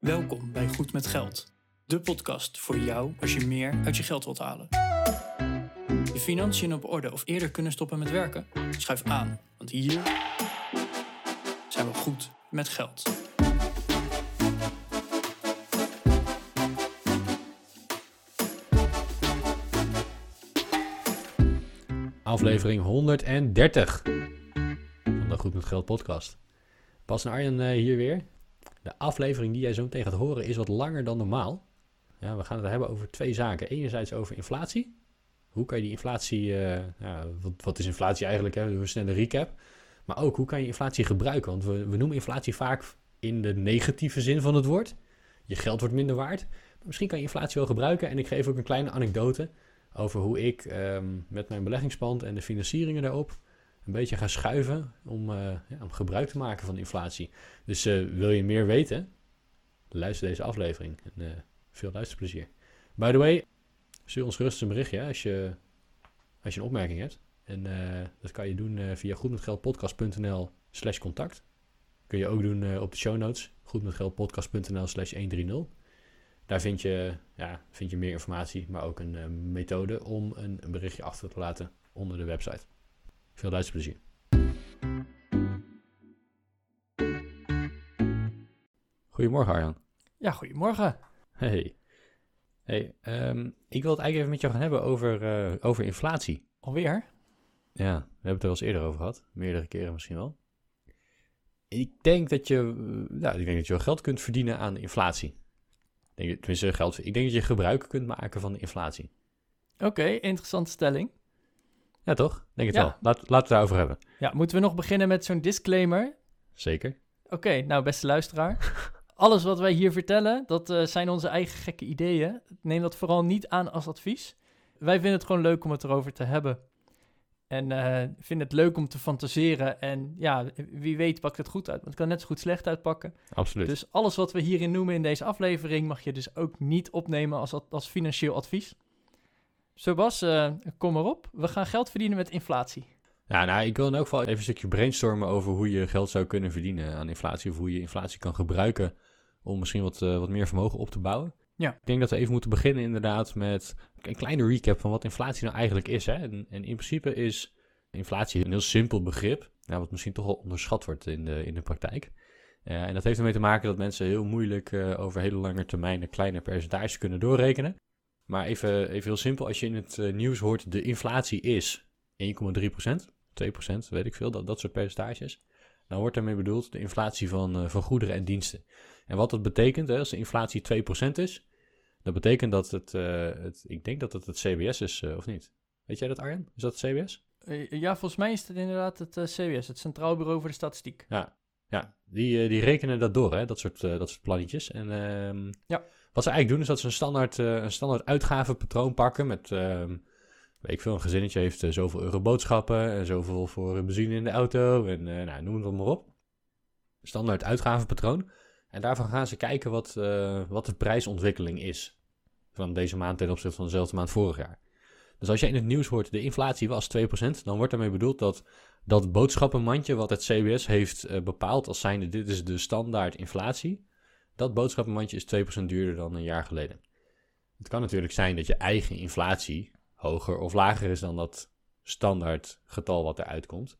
Welkom bij Goed met Geld, de podcast voor jou als je meer uit je geld wilt halen. Je financiën op orde of eerder kunnen stoppen met werken? Schuif aan, want hier zijn we goed met geld. Aflevering 130 van de Goed met Geld podcast. Bas en Arjen eh, hier weer. De aflevering die jij zo meteen gaat horen is wat langer dan normaal. Ja, we gaan het hebben over twee zaken. Enerzijds over inflatie. Hoe kan je die inflatie... eh, ja, wat, wat is inflatie eigenlijk? Hè? Een snelle recap. Maar ook, hoe kan je inflatie gebruiken? Want we, we noemen inflatie vaak in de negatieve zin van het woord. Je geld wordt minder waard. Maar misschien kan je inflatie wel gebruiken. En ik geef ook een kleine anekdote over hoe ik ehm, met mijn beleggingspand en de financieringen daarop een beetje ga schuiven om, eh, ja, om gebruik te maken van inflatie. Dus eh, wil je meer weten? Luister deze aflevering en eh, veel luisterplezier. By the way, stuur ons gerust een berichtje als, je, als je een opmerking hebt. En dat kan je doen via goedmetgeldpodcast.nl slash contact. Kun je ook doen op de show notes, goedmetgeldpodcast.nl slash 130. Daar vind je, ja, vind je meer informatie, maar ook een methode om een berichtje achter te laten onder de website. Veel luisterplezier. Goedemorgen Arjan. Ja, goedemorgen. Hey. Hey, ehm, ik wil het eigenlijk even met jou gaan hebben over, eh, over inflatie. Alweer? Ja, we hebben het er wel eens eerder over gehad. Meerdere keren misschien wel. Ik denk dat je, eh, ja, ik denk dat je wel geld kunt verdienen aan inflatie. Ik denk, tenminste, geld, ik denk dat je gebruik kunt maken van de inflatie. Oké, interessante stelling. Ja, toch? Denk het Ja. wel. Laat, laten we het daarover hebben. Ja, moeten we nog beginnen met zo'n disclaimer? Zeker. Oké, nou beste luisteraar. Alles wat wij hier vertellen, dat eh, zijn onze eigen gekke ideeën. Neem dat vooral niet aan als advies. Wij vinden het gewoon leuk om het erover te hebben. En eh vinden het leuk om te fantaseren. En ja, wie weet pakt het goed uit. Want het kan net zo goed slecht uitpakken. Absoluut. Dus alles wat we hierin noemen in deze aflevering... mag je dus ook niet opnemen als, als financieel advies. Zo Bas, eh, kom maar op. We gaan geld verdienen met inflatie. Ja, nou, ik wil in elk geval even een stukje brainstormen over hoe je geld zou kunnen verdienen aan inflatie. Of hoe je inflatie kan gebruiken om misschien wat, eh, wat meer vermogen op te bouwen. Ja. Ik denk dat we even moeten beginnen inderdaad met een kleine recap van wat inflatie nou eigenlijk is. Hè? En, en in principe is inflatie een heel simpel begrip, nou, wat misschien toch wel onderschat wordt in de, in de praktijk. Eh, en dat heeft ermee te maken dat mensen heel moeilijk over hele lange termijnen kleine percentages kunnen doorrekenen. Maar even, even heel simpel, als je in het eh, nieuws hoort de inflatie is 1,3%, 2%, weet ik veel, dat, dat soort percentages. Dan wordt daarmee bedoeld de inflatie van, eh, van goederen en diensten. En wat dat betekent, hè, als de inflatie 2% is, dat betekent dat het, eh, het, ik denk dat het het CBS is, of niet? Weet jij dat Arjen? Is dat het CBS? Ja, volgens mij is het inderdaad het CBS, het Centraal Bureau voor de Statistiek. Ja, ja die, die rekenen dat door, hè, dat soort, dat soort plannetjes. En ehm, Ja. Wat ze eigenlijk doen, is dat ze een standaard, eh, een standaard uitgavenpatroon pakken met, ehm, weet ik veel, een gezinnetje heeft eh, zoveel euro boodschappen en zoveel voor eh, benzine in de auto en nou, noem het maar op. Standaard uitgavenpatroon. En daarvan gaan ze kijken wat, wat de prijsontwikkeling is van deze maand ten opzichte van dezelfde maand vorig jaar. Dus als je in het nieuws hoort, de inflatie was 2%, dan wordt daarmee bedoeld dat dat boodschappenmandje wat het CBS heeft bepaald als zijnde dit is de standaard inflatie, dat boodschappenmandje is 2% duurder dan een jaar geleden. Het kan natuurlijk zijn dat je eigen inflatie hoger of lager is dan dat standaard getal wat eruit komt.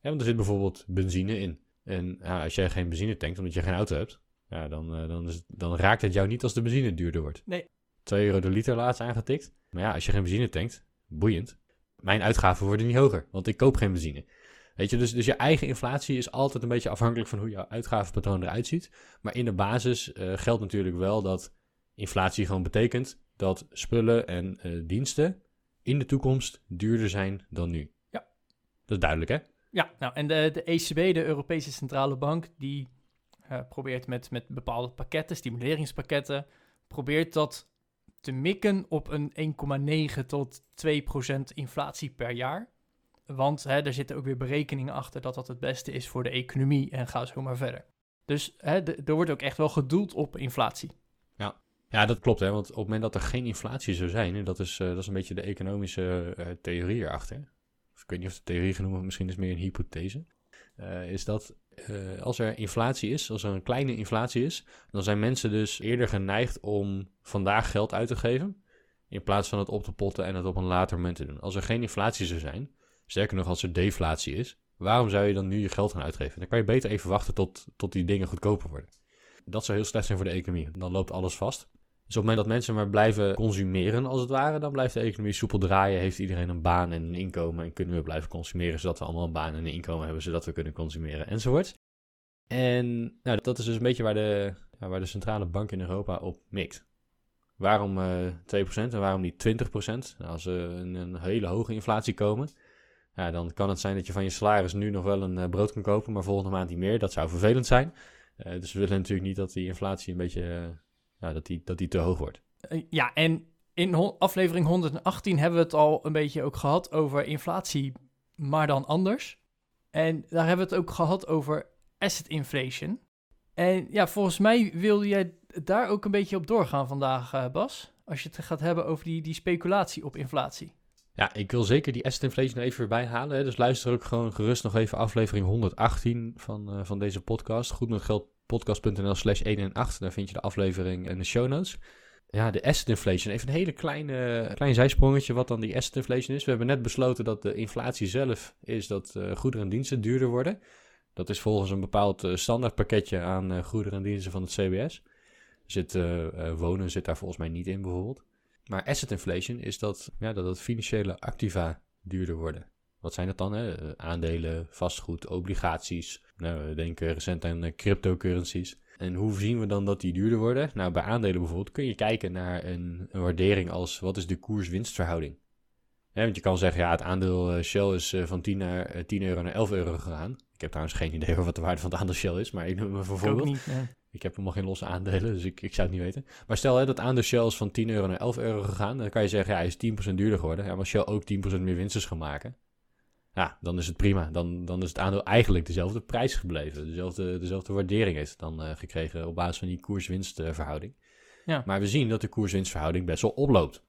Ja, want er zit bijvoorbeeld benzine in. En ja, als jij geen benzine tankt omdat je geen auto hebt, ja, dan, eh, dan, is dan raakt het jou niet als de benzine duurder wordt. Nee. 2 euro de liter laatst aangetikt. Maar ja, als je geen benzine tankt, boeiend. Mijn uitgaven worden niet hoger, want ik koop geen benzine. Weet je, dus, dus je eigen inflatie is altijd een beetje afhankelijk van hoe jouw uitgavenpatroon eruit ziet. Maar in de basis eh, geldt natuurlijk wel dat inflatie gewoon betekent dat spullen en eh, diensten in de toekomst duurder zijn dan nu. Ja. Dat is duidelijk, hè? Ja, nou, en de, de ECB, de Europese Centrale Bank, die eh, probeert met, met bepaalde pakketten, stimuleringspakketten, probeert dat te mikken op een 1,9 tot 2 procent inflatie per jaar. Want hè, er zitten ook weer berekeningen achter dat dat het beste is voor de economie en ga zo maar verder. Dus hè, er wordt ook echt wel gedoeld op inflatie. Ja, dat klopt, hè? Want op het moment dat er geen inflatie zou zijn, en dat is, eh, dat is een beetje de economische eh, theorie erachter. Of ik weet niet of de theorie genoemd wordt, misschien is het meer een hypothese. eh, is dat als er inflatie is, als er een kleine inflatie is, dan zijn mensen dus eerder geneigd om vandaag geld uit te geven. In plaats van het op te potten en het op een later moment te doen. Als er geen inflatie zou zijn, sterker nog als er deflatie is, waarom zou je dan nu je geld gaan uitgeven? Dan kan je beter even wachten tot, tot die dingen goedkoper worden. Dat zou heel slecht zijn voor de economie. Dan loopt alles vast. Dus op het moment dat mensen maar blijven consumeren, als het ware, dan blijft de economie soepel draaien. Heeft iedereen een baan en een inkomen en kunnen we blijven consumeren, zodat we allemaal een baan en een inkomen hebben, zodat we kunnen consumeren enzovoort. En nou, dat is dus een beetje waar de, waar de centrale bank in Europa op mikt. Waarom uh, eh, 2% en waarom niet 20%? Nou, als we een, een hele hoge inflatie komen, ja, dan kan het zijn dat je van je salaris nu nog wel een uh, brood kan kopen, maar volgende maand niet meer. Dat zou vervelend zijn. Uh, dus we willen natuurlijk niet dat die inflatie een beetje ja, dat, die, dat die te hoog wordt. Ja, en in aflevering 118 hebben we het al een beetje ook gehad over inflatie, maar dan anders. En daar hebben we het ook gehad over asset inflation. En ja, volgens mij wilde jij daar ook een beetje op doorgaan vandaag, Bas. Als je het gaat hebben over die, die speculatie op inflatie. Ja, ik wil zeker die asset inflation even erbij halen. Hè. Dus luister ook gewoon gerust nog even aflevering 118 van, uh, van deze podcast. Goed met geld podcast.nl slash 1 en 8. Daar vind je de aflevering en de show notes. Ja, de asset inflation. Even een hele kleine, klein zijsprongetje wat dan die asset inflation is. We hebben net besloten dat de inflatie zelf is dat uh, goederen en diensten duurder worden. Dat is volgens een bepaald uh, standaardpakketje aan goederen en diensten van het CBS. Zit, wonen zit daar volgens mij niet in bijvoorbeeld. Maar asset inflation is dat, ja, dat het financiële activa duurder worden. Wat zijn dat dan? Hè? Eh, aandelen, vastgoed, obligaties. Nou, we denken recent aan eh, cryptocurrencies. En hoe zien we dan dat die duurder worden? Nou, bij aandelen bijvoorbeeld kun je kijken naar een, een waardering als wat is de koers-winstverhouding. Ja, want je kan zeggen, ja, het aandeel eh, Shell is van 10, naar, 10 euro naar 11 euro gegaan. Ik heb trouwens geen idee wat de waarde van het aandeel Shell is, maar ik noem het bijvoorbeeld. Niet, Ik heb helemaal geen losse aandelen, dus ik, ik zou het niet weten. Maar stel hè, dat aandeel Shell is van 10 euro naar 11 euro gegaan. Dan kan je zeggen, ja, hij is 10% duurder geworden. Ja, maar Shell ook 10% meer winst is gaan maken ja, dan is het prima. Dan, dan is het aandeel eigenlijk dezelfde prijs gebleven. Dezelfde, dezelfde waardering heeft het dan uh, gekregen op basis van die koers-winstverhouding. Ja. Maar we zien dat de koers-winstverhouding best wel oploopt.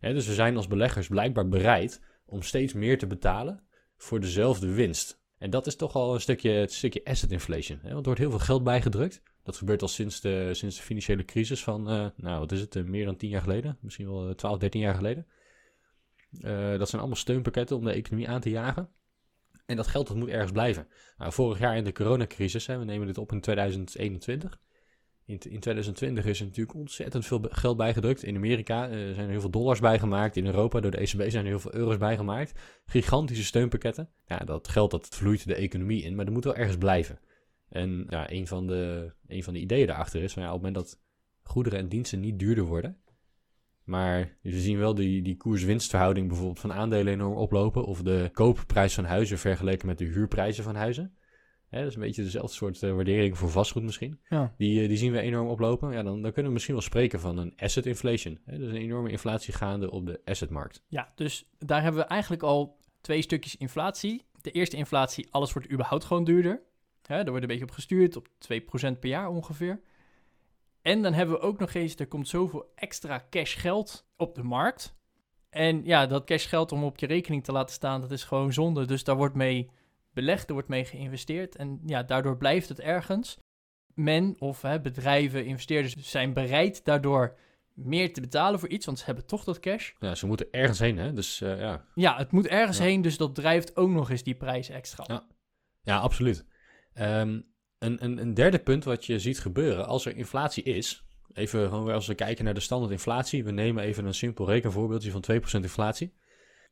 dus we zijn als beleggers blijkbaar bereid om steeds meer te betalen voor dezelfde winst. En dat is toch al een stukje, het stukje asset inflation. Hè? Want er wordt heel veel geld bijgedrukt. Dat gebeurt al sinds de, sinds de financiële crisis van, uh, nou wat is het, uh, meer dan 10 jaar geleden. Misschien wel 12, 13 jaar geleden. Dat zijn allemaal steunpakketten om de economie aan te jagen. En dat geld dat moet ergens blijven. Nou, vorig jaar in de coronacrisis, we nemen dit op in 2021. In, in 2020 is er natuurlijk ontzettend veel geld bijgedrukt. In Amerika zijn er heel veel dollars bijgemaakt. In Europa door de ECB zijn er heel veel euro's bijgemaakt. Gigantische steunpakketten. Ja, dat geld dat vloeit de economie in, maar dat moet wel ergens blijven. En ja, een, van de, een van de ideeën daarachter is, van, ja, op het moment dat goederen en diensten niet duurder worden, maar we zien wel die, die koers-winstverhouding bijvoorbeeld van aandelen enorm oplopen. Of de koopprijs van huizen vergeleken met de huurprijzen van huizen. Hè, dat is een beetje dezelfde soort uh, waardering voor vastgoed misschien. Ja. Die, uh, die zien we enorm oplopen. Ja, dan, dan kunnen we misschien wel spreken van een asset inflation. Hè, dus een enorme inflatie gaande op de assetmarkt. Ja, dus daar hebben we eigenlijk al twee stukjes inflatie. De eerste inflatie, alles wordt überhaupt gewoon duurder. Hè, daar wordt een beetje op gestuurd, op 2% per jaar ongeveer. En dan hebben we ook nog eens, er komt zoveel extra cash geld op de markt. En ja, dat cash geld om op je rekening te laten staan, dat is gewoon zonde. Dus daar wordt mee belegd, er wordt mee geïnvesteerd. En ja, daardoor blijft het ergens. Men of hè, bedrijven, investeerders zijn bereid daardoor meer te betalen voor iets, want ze hebben toch dat cash. Ja, ze moeten ergens heen, hè? Dus uh, ja. Ja, het moet ergens heen, dus dat drijft ook nog eens die prijs extra. Ja, ja absoluut. Um, een, een, een derde punt wat je ziet gebeuren als er inflatie is. Even gewoon als we kijken naar de standaard inflatie. We nemen even een simpel rekenvoorbeeldje van 2% inflatie.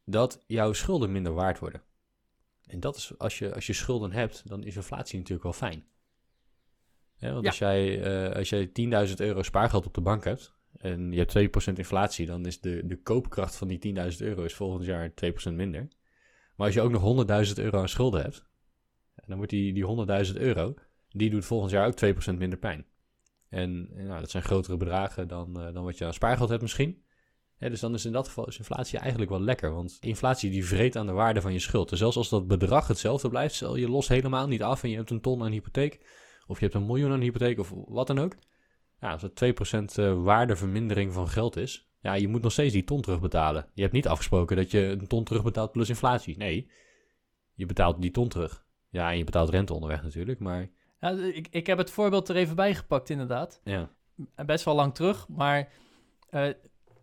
Dat jouw schulden minder waard worden. En dat is, als je, als je schulden hebt, dan is inflatie natuurlijk wel fijn. Ja, want als jij, uh, als jij 10.000 euro spaargeld op de bank hebt en je hebt 2% inflatie, dan is de, de koopkracht van die 10.000 euro is volgend jaar 2% minder. Maar als je ook nog 100.000 euro aan schulden hebt, dan wordt die, die 100.000 euro, die doet volgend jaar ook 2% minder pijn. En, nou, dat zijn grotere bedragen dan, uh, dan wat je aan spaargeld hebt misschien. dus dan is in dat geval inflatie eigenlijk wel lekker. Want inflatie die vreet aan de waarde van je schuld. Dus zelfs als dat bedrag hetzelfde blijft, stel je los helemaal niet af en je hebt een ton aan hypotheek. Of je hebt een miljoen aan hypotheek of wat dan ook. Ja, als het 2% uh, waardevermindering van geld is, ja, je moet nog steeds die ton terugbetalen. Je hebt niet afgesproken dat je een ton terugbetaalt plus inflatie. Nee, je betaalt die ton terug. Ja, en je betaalt rente onderweg natuurlijk, maar Ja, ik, ik heb het voorbeeld er even bij gepakt, inderdaad. ja. Best wel lang terug, maar eh,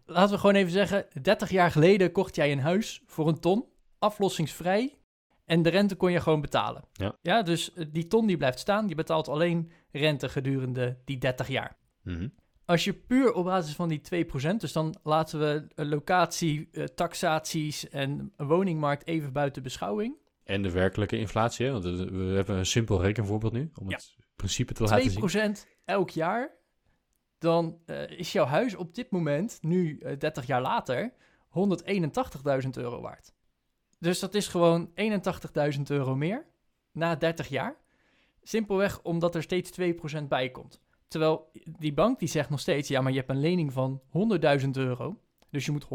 laten we gewoon even zeggen... 30 jaar geleden kocht jij een huis voor een ton, aflossingsvrij... en de rente kon je gewoon betalen. Ja. ja dus eh, die ton die blijft staan, je betaalt alleen rente gedurende die 30 jaar. Mhm. Als je puur op basis van die 2%, dus dan laten we eh, locatie, taxaties en woningmarkt even buiten beschouwing. En de werkelijke inflatie, hè? want eh, we hebben een simpel rekenvoorbeeld nu, om Ja. het principe te laten zien. 2% elk jaar, dan eh, is jouw huis op dit moment, nu eh, 30 jaar later, 181.000 euro waard. Dus dat is gewoon 81.000 euro meer na 30 jaar. Simpelweg omdat er steeds 2% bij komt. Terwijl die bank die zegt nog steeds, ja, maar je hebt een lening van 100.000 euro. Dus je moet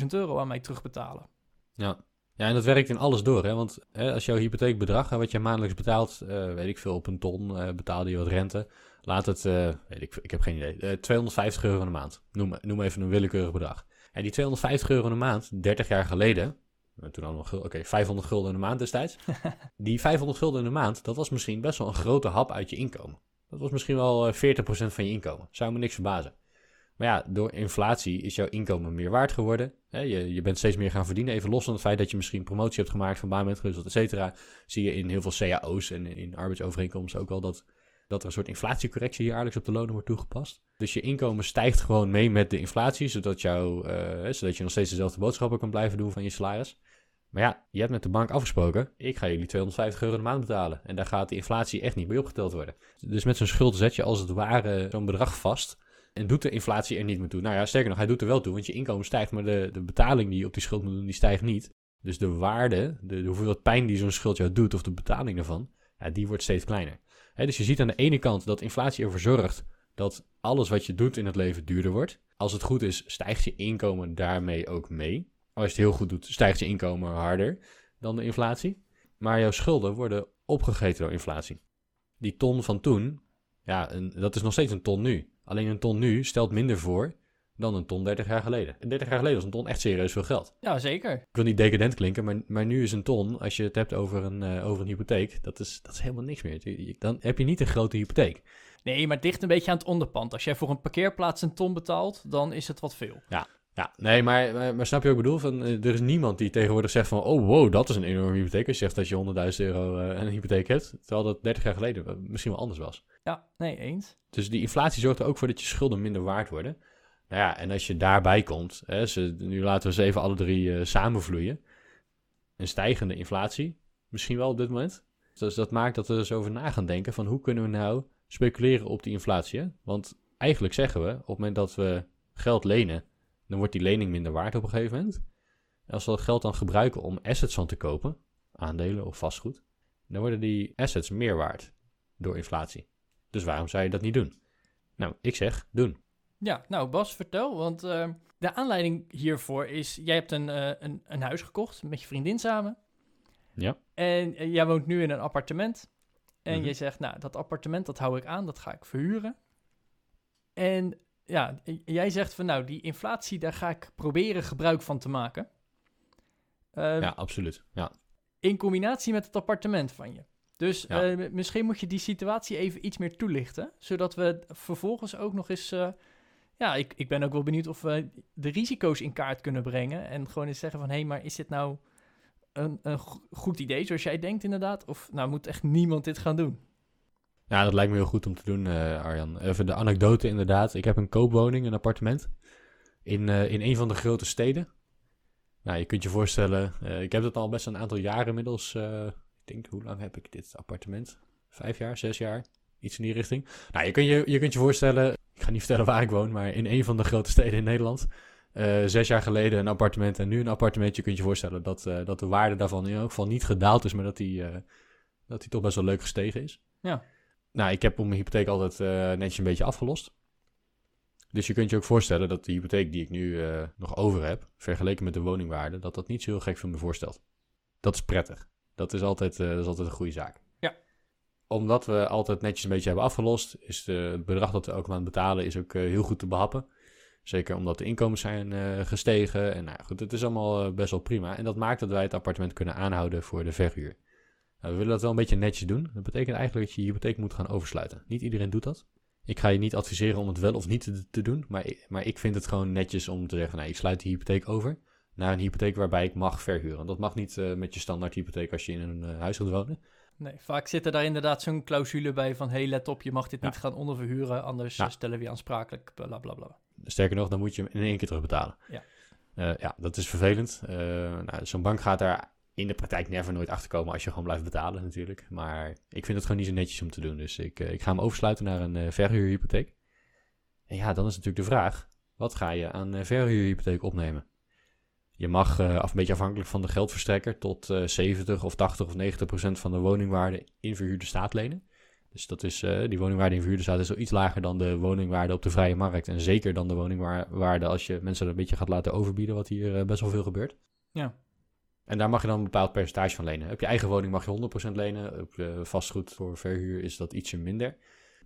100.000 euro aan mij terugbetalen. Ja. Ja, en dat werkt in alles door. Hè? Want hè, als jouw hypotheekbedrag, hè, wat je maandelijks betaalt, eh, weet ik veel, op een ton eh, betaalde je wat rente. Laat het, eh, weet ik, ik heb geen idee, eh, 250 euro in de maand. Noem, noem even een willekeurig bedrag. En die 250 euro in de maand, 30 jaar geleden, toen hadden we gul- oké, 500 gulden in de maand destijds. die 500 gulden in de maand, dat was misschien best wel een grote hap uit je inkomen. Dat was misschien wel eh, 40% van je inkomen. Zou me niks verbazen. Maar ja, door inflatie is jouw inkomen meer waard geworden. Je, je bent steeds meer gaan verdienen. Even los van het feit dat je misschien promotie hebt gemaakt, van baan bent et cetera. Zie je in heel veel cao's en in arbeidsovereenkomsten ook wel dat, dat er een soort inflatiecorrectie jaarlijks op de lonen wordt toegepast. Dus je inkomen stijgt gewoon mee met de inflatie, zodat, jou, eh, zodat je nog steeds dezelfde boodschappen kan blijven doen van je salaris. Maar ja, je hebt met de bank afgesproken, ik ga jullie 250 euro de maand betalen. En daar gaat de inflatie echt niet bij opgeteld worden. Dus met zo'n schuld zet je als het ware zo'n bedrag vast. En doet de inflatie er niet meer toe. Nou ja, sterker nog, hij doet er wel toe, want je inkomen stijgt, maar de, de betaling die je op die schuld moet doen, die stijgt niet. Dus de waarde, de, hoeveelheid pijn die zo'n schuld jou doet, of de betaling daarvan, ja, die wordt steeds kleiner. Dus je ziet aan de ene kant dat inflatie ervoor zorgt dat alles wat je doet in het leven duurder wordt. Als het goed is, stijgt je inkomen daarmee ook mee. Als je het heel goed doet, stijgt je inkomen harder dan de inflatie. Maar jouw schulden worden opgegeten door inflatie. Die ton van toen, ja, dat is nog steeds een ton nu. Alleen een ton nu stelt minder voor dan een ton 30 jaar geleden. En 30 jaar geleden was een ton echt serieus veel geld. Ja, zeker. Ik wil niet decadent klinken, maar, maar nu is een ton, als je het hebt over een, eh, over een hypotheek, dat is, dat is helemaal niks meer. Dan heb je niet een grote hypotheek. Nee, maar dicht een beetje aan het onderpand. Als jij voor een parkeerplaats een ton betaalt, dan is het wat veel. Ja, nee, maar, maar, maar snap je wat ik bedoel? Van, eh, er is niemand die tegenwoordig zegt van... oh, wow, dat is een enorme hypotheek. Als je zegt dat je 100.000 euro eh, een hypotheek hebt. Terwijl dat 30 jaar geleden eh, misschien wel anders was. Ja, nee, eens. Dus die inflatie zorgt er ook voor dat je schulden minder waard worden. Nou ja, en als je daarbij komt... Hè, ze, nu laten we ze even alle drie samenvloeien. Een stijgende inflatie, misschien wel op dit moment. Dus dat maakt dat we er eens over na gaan denken... van hoe kunnen we nou speculeren op die inflatie? hè? Want eigenlijk zeggen we, op het moment dat we geld lenen... dan wordt die lening minder waard op een gegeven moment. En als we dat geld dan gebruiken om assets van te kopen... aandelen of vastgoed... dan worden die assets meer waard door inflatie. Dus waarom zou je dat niet doen? Nou, ik zeg doen. Ja, nou Bas, vertel. Want eh, de aanleiding hiervoor is, jij hebt een, eh, een, een huis gekocht met je vriendin samen. Ja. En eh, jij woont nu in een appartement. En Mhm. je zegt, nou, dat appartement, dat hou ik aan, dat ga ik verhuren. En ja, jij zegt van, nou, die inflatie, daar ga ik proberen gebruik van te maken. Eh, Ja, absoluut. Ja. In combinatie met het appartement van je. Dus Ja. eh, misschien moet je die situatie even iets meer toelichten. Zodat we vervolgens ook nog eens. eh, ja, ik, ik ben ook wel benieuwd of we de risico's in kaart kunnen brengen. En gewoon eens zeggen van hé, hey, maar is dit nou een, een go- goed idee zoals jij denkt inderdaad? Of nou moet echt niemand dit gaan doen? Ja, dat lijkt me heel goed om te doen, eh, Arjan. Even de anekdote inderdaad. Ik heb een koopwoning, een appartement. In, eh, in een van de grote steden. Nou, je kunt je voorstellen, eh, ik heb het al best een aantal jaren inmiddels. ik denk, hoe lang heb ik dit appartement? Vijf jaar, zes jaar? Iets in die richting. Nou, je kunt je, je, kunt je voorstellen, ik ga niet vertellen waar ik woon, maar in een van de grote steden in Nederland. zes jaar geleden een appartement en nu een appartement. Je kunt je voorstellen dat, dat de waarde daarvan in elk geval niet gedaald is, maar dat die, dat die toch best wel leuk gestegen is. Ja. Nou, ik heb op mijn hypotheek altijd eh, netjes een beetje afgelost. Dus je kunt je ook voorstellen dat de hypotheek die ik nu eh, nog over heb, vergeleken met de woningwaarde, dat dat niet zo heel gek veel me voorstelt. Dat is prettig. Dat is altijd, eh, dat is altijd een goede zaak. Ja. Omdat we altijd netjes een beetje hebben afgelost, is de, het bedrag dat we elke maand betalen is ook heel goed te behappen. Zeker omdat de inkomens zijn gestegen. En nou goed, het is allemaal best wel prima. En dat maakt dat wij het appartement kunnen aanhouden voor de verhuur. Nou, we willen dat wel een beetje netjes doen. Dat betekent eigenlijk dat je je hypotheek moet gaan oversluiten. Niet iedereen doet dat. Ik ga je niet adviseren om het wel of niet te, te doen, maar, maar ik vind het gewoon netjes om te zeggen, nou, ik sluit die hypotheek over naar een hypotheek waarbij ik mag verhuren. Dat mag niet uh, met je standaard hypotheek als je in een uh, huis gaat wonen. Nee, vaak zit er daar inderdaad zo'n clausule bij van... hey, let op, je mag dit niet gaan onderverhuren... anders ja. stellen we je aansprakelijk, bla bla bla. Sterker nog, dan moet je hem in één keer terugbetalen. Ja, uh, ja dat is vervelend. nou, zo'n bank gaat daar in de praktijk never nooit achterkomen... als je gewoon blijft betalen natuurlijk. Maar ik vind het gewoon niet zo netjes om te doen. Dus ik, ik ga hem oversluiten naar een verhuurhypotheek. En ja, dan is natuurlijk de vraag... wat ga je aan verhuurhypotheek opnemen? Je mag, af een beetje afhankelijk van de geldverstrekker, tot uh, 70 of 80 of 90 procent van de woningwaarde in verhuurde staat lenen. Dus dat is, die woningwaarde in verhuurde staat is al iets lager dan de woningwaarde op de vrije markt. En zeker dan de woningwaarde als je mensen een beetje gaat laten overbieden, wat hier eh, best wel veel gebeurt. Ja. En daar mag je dan een bepaald percentage van lenen. Op je eigen woning mag je 100% lenen. Op vastgoed voor verhuur is dat ietsje minder.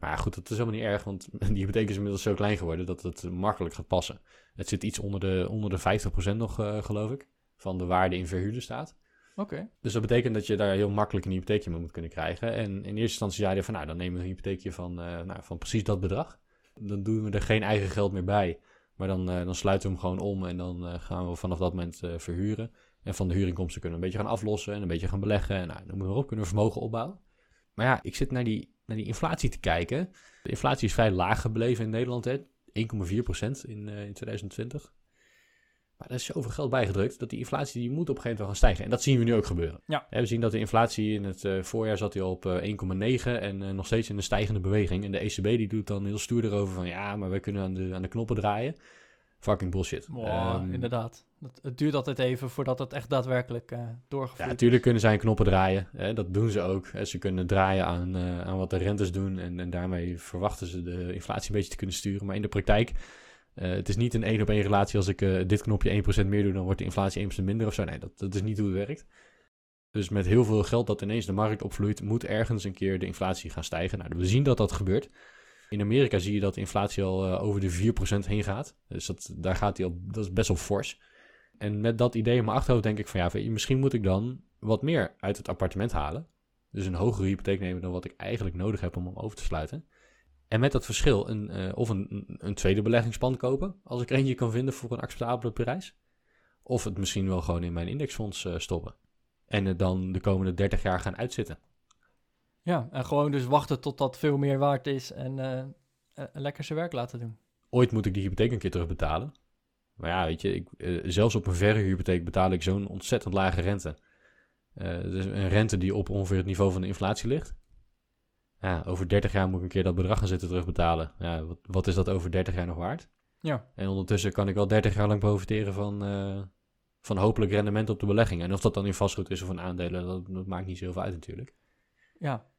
Maar goed, dat is helemaal niet erg, want die hypotheek is inmiddels zo klein geworden dat het makkelijk gaat passen. Het zit iets onder de, onder de 50% nog, uh, geloof ik, van de waarde in verhuurde staat. Oké. Dus dat betekent dat je daar heel makkelijk een hypotheekje mee moet kunnen krijgen. En in eerste instantie zeiden we van, nou, dan nemen we een hypotheekje van, uh, nou, van precies dat bedrag. Dan doen we er geen eigen geld meer bij, maar dan, uh, dan sluiten we hem gewoon om en dan gaan we vanaf dat moment verhuren. En van de huurinkomsten kunnen we een beetje gaan aflossen en een beetje gaan beleggen. En nou, dan moeten we erop kunnen we vermogen opbouwen. Maar ja, ik zit naar die naar die inflatie te kijken. De inflatie is vrij laag gebleven in Nederland, 1,4% in, uh, in 2020. Maar er is zoveel geld bijgedrukt dat die inflatie die moet op een gegeven moment gaan stijgen. En dat zien we nu ook gebeuren. Ja. we zien dat de inflatie in het uh, voorjaar zat hij op uh, 1,9 en uh, nog steeds in een stijgende beweging. En de ECB die doet dan heel stoer erover van ja, maar wij kunnen aan de, aan de knoppen draaien. Fucking bullshit. Wow, um, inderdaad. Het, het, duurt altijd even voordat het echt daadwerkelijk uh, doorgevoerd Ja, natuurlijk kunnen zij knoppen draaien. Hè, dat doen ze ook. Hè. Ze kunnen draaien aan, uh, aan wat de rentes doen. En, en daarmee verwachten ze de inflatie een beetje te kunnen sturen. Maar in de praktijk, uh, het is niet een één op één relatie. Als ik dit knopje 1% meer doe, dan wordt de inflatie 1% minder of zo. Nee, dat, dat is niet hoe het werkt. Dus met heel veel geld dat ineens de markt opvloeit, moet ergens een keer de inflatie gaan stijgen. Nou, we zien dat dat gebeurt. In Amerika zie je dat de inflatie al uh, over de 4% heen gaat. Dus dat, daar gaat hij al, dat is best wel fors. En met dat idee in mijn achterhoofd denk ik van ja, misschien moet ik dan wat meer uit het appartement halen. Dus een hogere hypotheek nemen dan wat ik eigenlijk nodig heb om hem over te sluiten. En met dat verschil een, uh, of een, een tweede beleggingsplan kopen, als ik er eentje kan vinden voor een acceptabele prijs. Of het misschien wel gewoon in mijn indexfonds uh, stoppen. En het dan de komende 30 jaar gaan uitzitten. Ja, en gewoon dus wachten tot dat veel meer waard is en uh, lekker zijn werk laten doen. Ooit moet ik die hypotheek een keer terugbetalen. Maar ja, weet je, ik, uh, zelfs op een verhuurhypotheek betaal ik zo'n ontzettend lage rente. dus een rente die op ongeveer het niveau van de inflatie ligt. Ja, over 30 jaar moet ik een keer dat bedrag gaan zitten terugbetalen. Ja, wat, wat is dat over 30 jaar nog waard? Ja. En ondertussen kan ik wel 30 jaar lang profiteren van, van hopelijk rendement op de belegging. En of dat dan in vastgoed is of in aandelen, dat, dat maakt niet zoveel uit natuurlijk. Ja,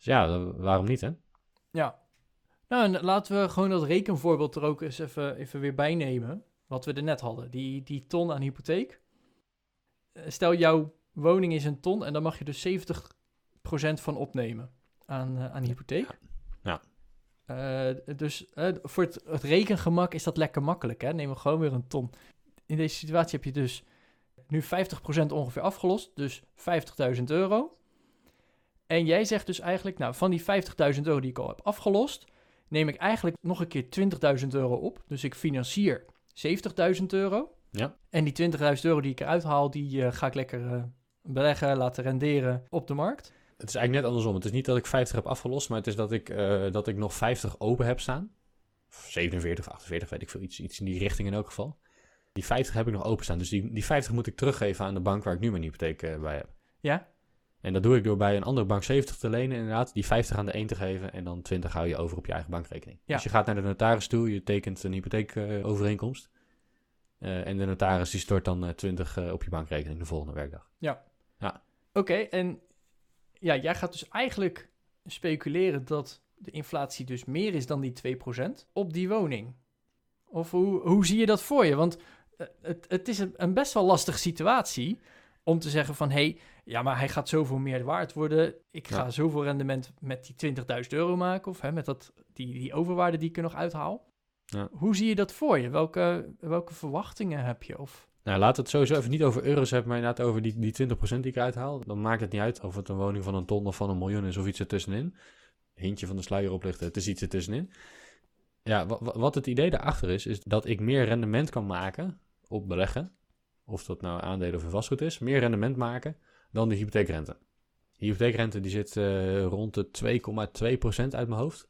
dus ja, waarom niet, hè? Ja. Nou, en laten we gewoon dat rekenvoorbeeld er ook eens even, even weer bij nemen. Wat we er net hadden. Die, die ton aan hypotheek. Stel, jouw woning is een ton en dan mag je dus 70% van opnemen aan, uh, aan hypotheek. Ja. Uh, dus uh, voor het, het, rekengemak is dat lekker makkelijk. Hè? Neem we gewoon weer een ton. In deze situatie heb je dus nu 50% ongeveer afgelost. Dus 50.000 euro. En jij zegt dus eigenlijk, nou, van die 50.000 euro die ik al heb afgelost, neem ik eigenlijk nog een keer 20.000 euro op. Dus ik financier 70.000 euro. Ja. En die 20.000 euro die ik eruit haal, die uh, ga ik lekker uh, beleggen, laten renderen op de markt. Het is eigenlijk net andersom. Het is niet dat ik 50 heb afgelost, maar het is dat ik, uh, dat ik nog 50 open heb staan. Of 47 of 48, weet ik veel. Iets, iets in die richting in elk geval. Die 50 heb ik nog open staan. Dus die, die 50 moet ik teruggeven aan de bank waar ik nu mijn hypotheek bij heb. Ja, en dat doe ik door bij een andere bank 70 te lenen, inderdaad, die 50 aan de een te geven en dan 20 hou je over op je eigen bankrekening. Ja. Dus je gaat naar de notaris toe, je tekent een hypotheekovereenkomst. Uh, en de notaris die stort dan uh, 20 uh, op je bankrekening de volgende werkdag. Ja. ja. Oké, okay, en ja, jij gaat dus eigenlijk speculeren dat de inflatie dus meer is dan die 2% op die woning. Of hoe, hoe zie je dat voor je? Want eh, het, het is een, een best wel lastige situatie om te zeggen van... hé, hey, ja, maar hij gaat zoveel meer waard worden. Ik ga ja. zoveel rendement met die 20.000 euro maken... of hè, met dat, die, die overwaarde die ik er nog uithaal. Ja. Hoe zie je dat voor je? Welke, welke verwachtingen heb je? Of... Nou, laat het sowieso even niet over euro's hebben, maar inderdaad over die, die 20% die ik uithaal. Dan maakt het niet uit of het een woning van een ton of van een miljoen is of iets ertussenin. Hintje van de sluier oplichten, het is iets ertussenin. Ja, wa- wa- wat het idee daarachter is, is dat ik meer rendement kan maken op beleggen. Of dat nou aandelen of vastgoed is. Meer rendement maken dan de hypotheekrente. De hypotheekrente die zit eh, rond de 2,2% uit mijn hoofd.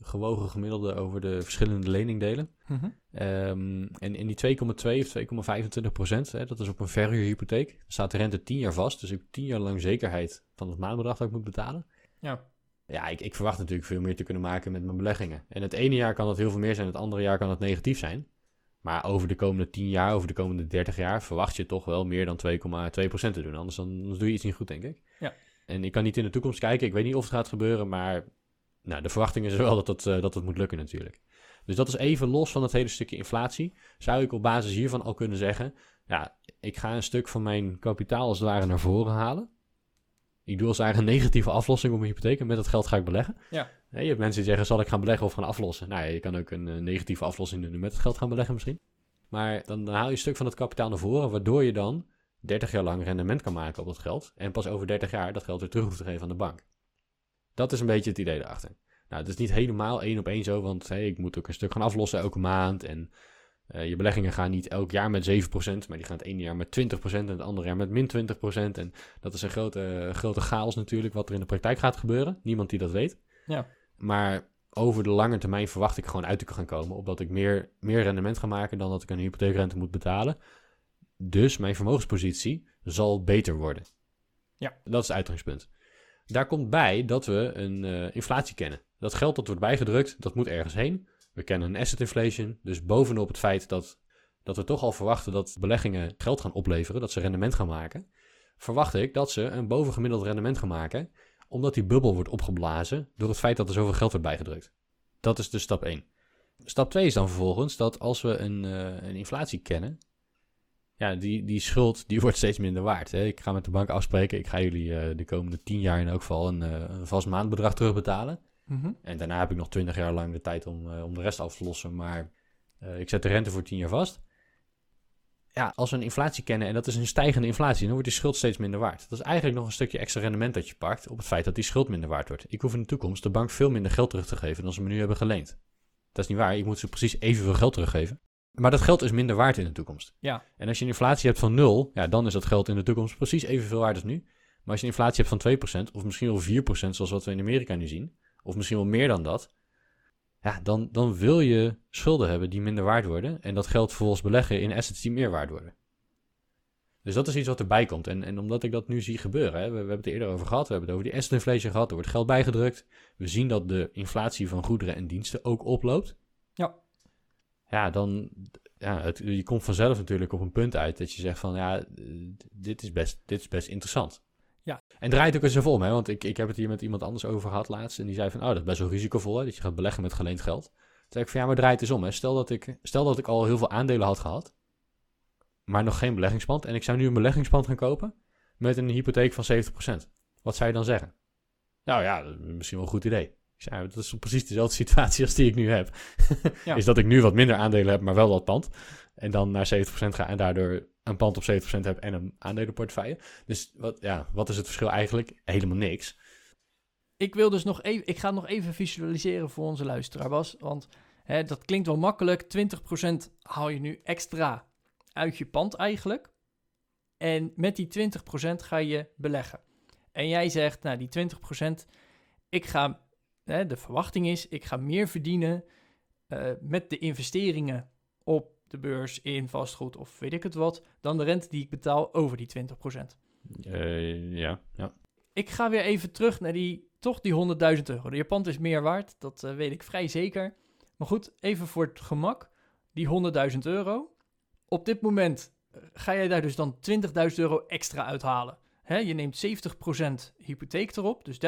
Gewogen gemiddelde over de verschillende leningdelen. Mhm. Ehm, en in die 2,2 of 2,25 procent, dat is op een verhuurhypotheek, staat de rente 10 jaar vast. Dus ik heb 10 jaar lang zekerheid van het maandbedrag dat ik moet betalen. Ja. Ja, ik, ik verwacht natuurlijk veel meer te kunnen maken met mijn beleggingen. En het ene jaar kan dat heel veel meer zijn, het andere jaar kan het negatief zijn. Maar over de komende 10 jaar, over de komende 30 jaar, verwacht je toch wel meer dan 2,2 procent te doen. Anders dan, doe je iets niet goed, denk ik. Ja. En ik kan niet in de toekomst kijken, ik weet niet of het gaat gebeuren, maar nou, de verwachting is wel dat het, eh, dat het moet lukken natuurlijk. Dus dat is even los van het hele stukje inflatie. Zou ik op basis hiervan al kunnen zeggen: ja, ik ga een stuk van mijn kapitaal als het ware naar voren halen. Ik doe als het ware een negatieve aflossing op mijn hypotheek en met dat geld ga ik beleggen. Ja. Je hebt mensen die zeggen: zal ik gaan beleggen of gaan aflossen? Nou, ja, je kan ook een eh, negatieve aflossing doen en met het geld gaan beleggen misschien. Maar dan, haal je een stuk van het kapitaal naar voren, waardoor je dan 30 jaar lang rendement kan maken op dat geld. En pas over 30 jaar dat geld weer terug hoeft te geven aan de bank. Dat is een beetje het idee erachter. Nou, het is niet helemaal één op één zo, want ik moet ook een stuk gaan aflossen elke maand. En eh, je beleggingen gaan niet elk jaar met 7%, maar die gaan het ene jaar met 20% en het andere jaar met min 20%. En dat is een grote, grote chaos natuurlijk, wat er in de praktijk gaat gebeuren. Niemand die dat weet. Ja. Maar over de lange termijn verwacht ik gewoon uit te gaan komen, opdat ik meer, meer rendement ga maken dan dat ik een hypotheekrente moet betalen. Dus mijn vermogenspositie zal beter worden. Ja. Dat is het uitgangspunt. Daar komt bij dat we een eh, inflatie kennen. Dat geld dat wordt bijgedrukt, dat moet ergens heen. We kennen een asset inflation. Dus bovenop het feit dat, dat we toch al verwachten dat beleggingen geld gaan opleveren, dat ze rendement gaan maken, verwacht ik dat ze een bovengemiddeld rendement gaan maken, omdat die bubbel wordt opgeblazen door het feit dat er zoveel geld wordt bijgedrukt. Dat is dus stap 1. Stap 2 is dan vervolgens dat als we een, eh, een inflatie kennen, ja, die, die schuld die wordt steeds minder waard. Hè. Ik ga met de bank afspreken, ik ga jullie eh, de komende 10 jaar in elk geval een, eh, een vast maandbedrag terugbetalen. Mhm. En daarna heb ik nog 20 jaar lang de tijd om, om de rest af te lossen. Maar ik zet de rente voor 10 jaar vast. Ja, als we een inflatie kennen en dat is een stijgende inflatie, dan wordt die schuld steeds minder waard. Dat is eigenlijk nog een stukje extra rendement dat je pakt op het feit dat die schuld minder waard wordt. Ik hoef in de toekomst de bank veel minder geld terug te geven dan ze me nu hebben geleend. Dat is niet waar, ik moet ze precies evenveel geld teruggeven. Maar dat geld is minder waard in de toekomst. Ja. En als je een inflatie hebt van 0, ja, dan is dat geld in de toekomst precies evenveel waard als nu. Maar als je een inflatie hebt van 2%, of misschien wel 4%, zoals wat we in Amerika nu zien, of misschien wel meer dan dat, ja, dan, dan wil je schulden hebben die minder waard worden. En dat geld vervolgens beleggen in assets die meer waard worden. Dus dat is iets wat erbij komt. En, en omdat ik dat nu zie gebeuren, hè, we, we hebben het er eerder over gehad, we hebben het over die asset inflation gehad, er wordt geld bijgedrukt. We zien dat de inflatie van goederen en diensten ook oploopt. Ja. Ja, dan, ja, het, je komt vanzelf natuurlijk op een punt uit dat je zegt van, ja, eh, dit is best, dit is best interessant. Ja. En draait ook eens even om, hè, want ik, ik heb het hier met iemand anders over gehad laatst. En die zei van, oh, dat is best wel risicovol, hè, dat je gaat beleggen met geleend geld. Toen zei ik van, ja, maar draait eens om, hè. Stel dat ik, stel dat ik al heel veel aandelen had gehad, maar nog geen beleggingspand. En ik zou nu een beleggingspand gaan kopen met een hypotheek van 70%. Wat zou je dan zeggen? Nou ja, dat is misschien wel een goed idee. Ik zei, dat is precies dezelfde situatie als die ik nu heb. Ja. Is dat ik nu wat minder aandelen heb, maar wel dat pand. En dan naar 70% ga en daardoor een pand op 70% heb en een aandelenportefeuille. Dus wat, ja, wat is het verschil eigenlijk? Helemaal niks. Ik wil dus nog even, ik ga nog even visualiseren voor onze luisteraar, Bas. Want hè, dat klinkt wel makkelijk. 20% haal je nu extra uit je pand eigenlijk. En met die 20% ga je beleggen. En jij zegt, nou die 20%, ik ga, hè, de verwachting is, ik ga meer verdienen eh, met de investeringen op de beurs in vastgoed of weet ik het wat, dan de rente die ik betaal over die 20%. Eh, ja, ja. Ik ga weer even terug naar die, toch die 100.000 euro. De Japan is meer waard, dat eh, weet ik vrij zeker. Maar goed, even voor het gemak, die 100.000 euro. Op dit moment eh, ga jij daar dus dan 20.000 euro extra uithalen. Je neemt 70% hypotheek erop, dus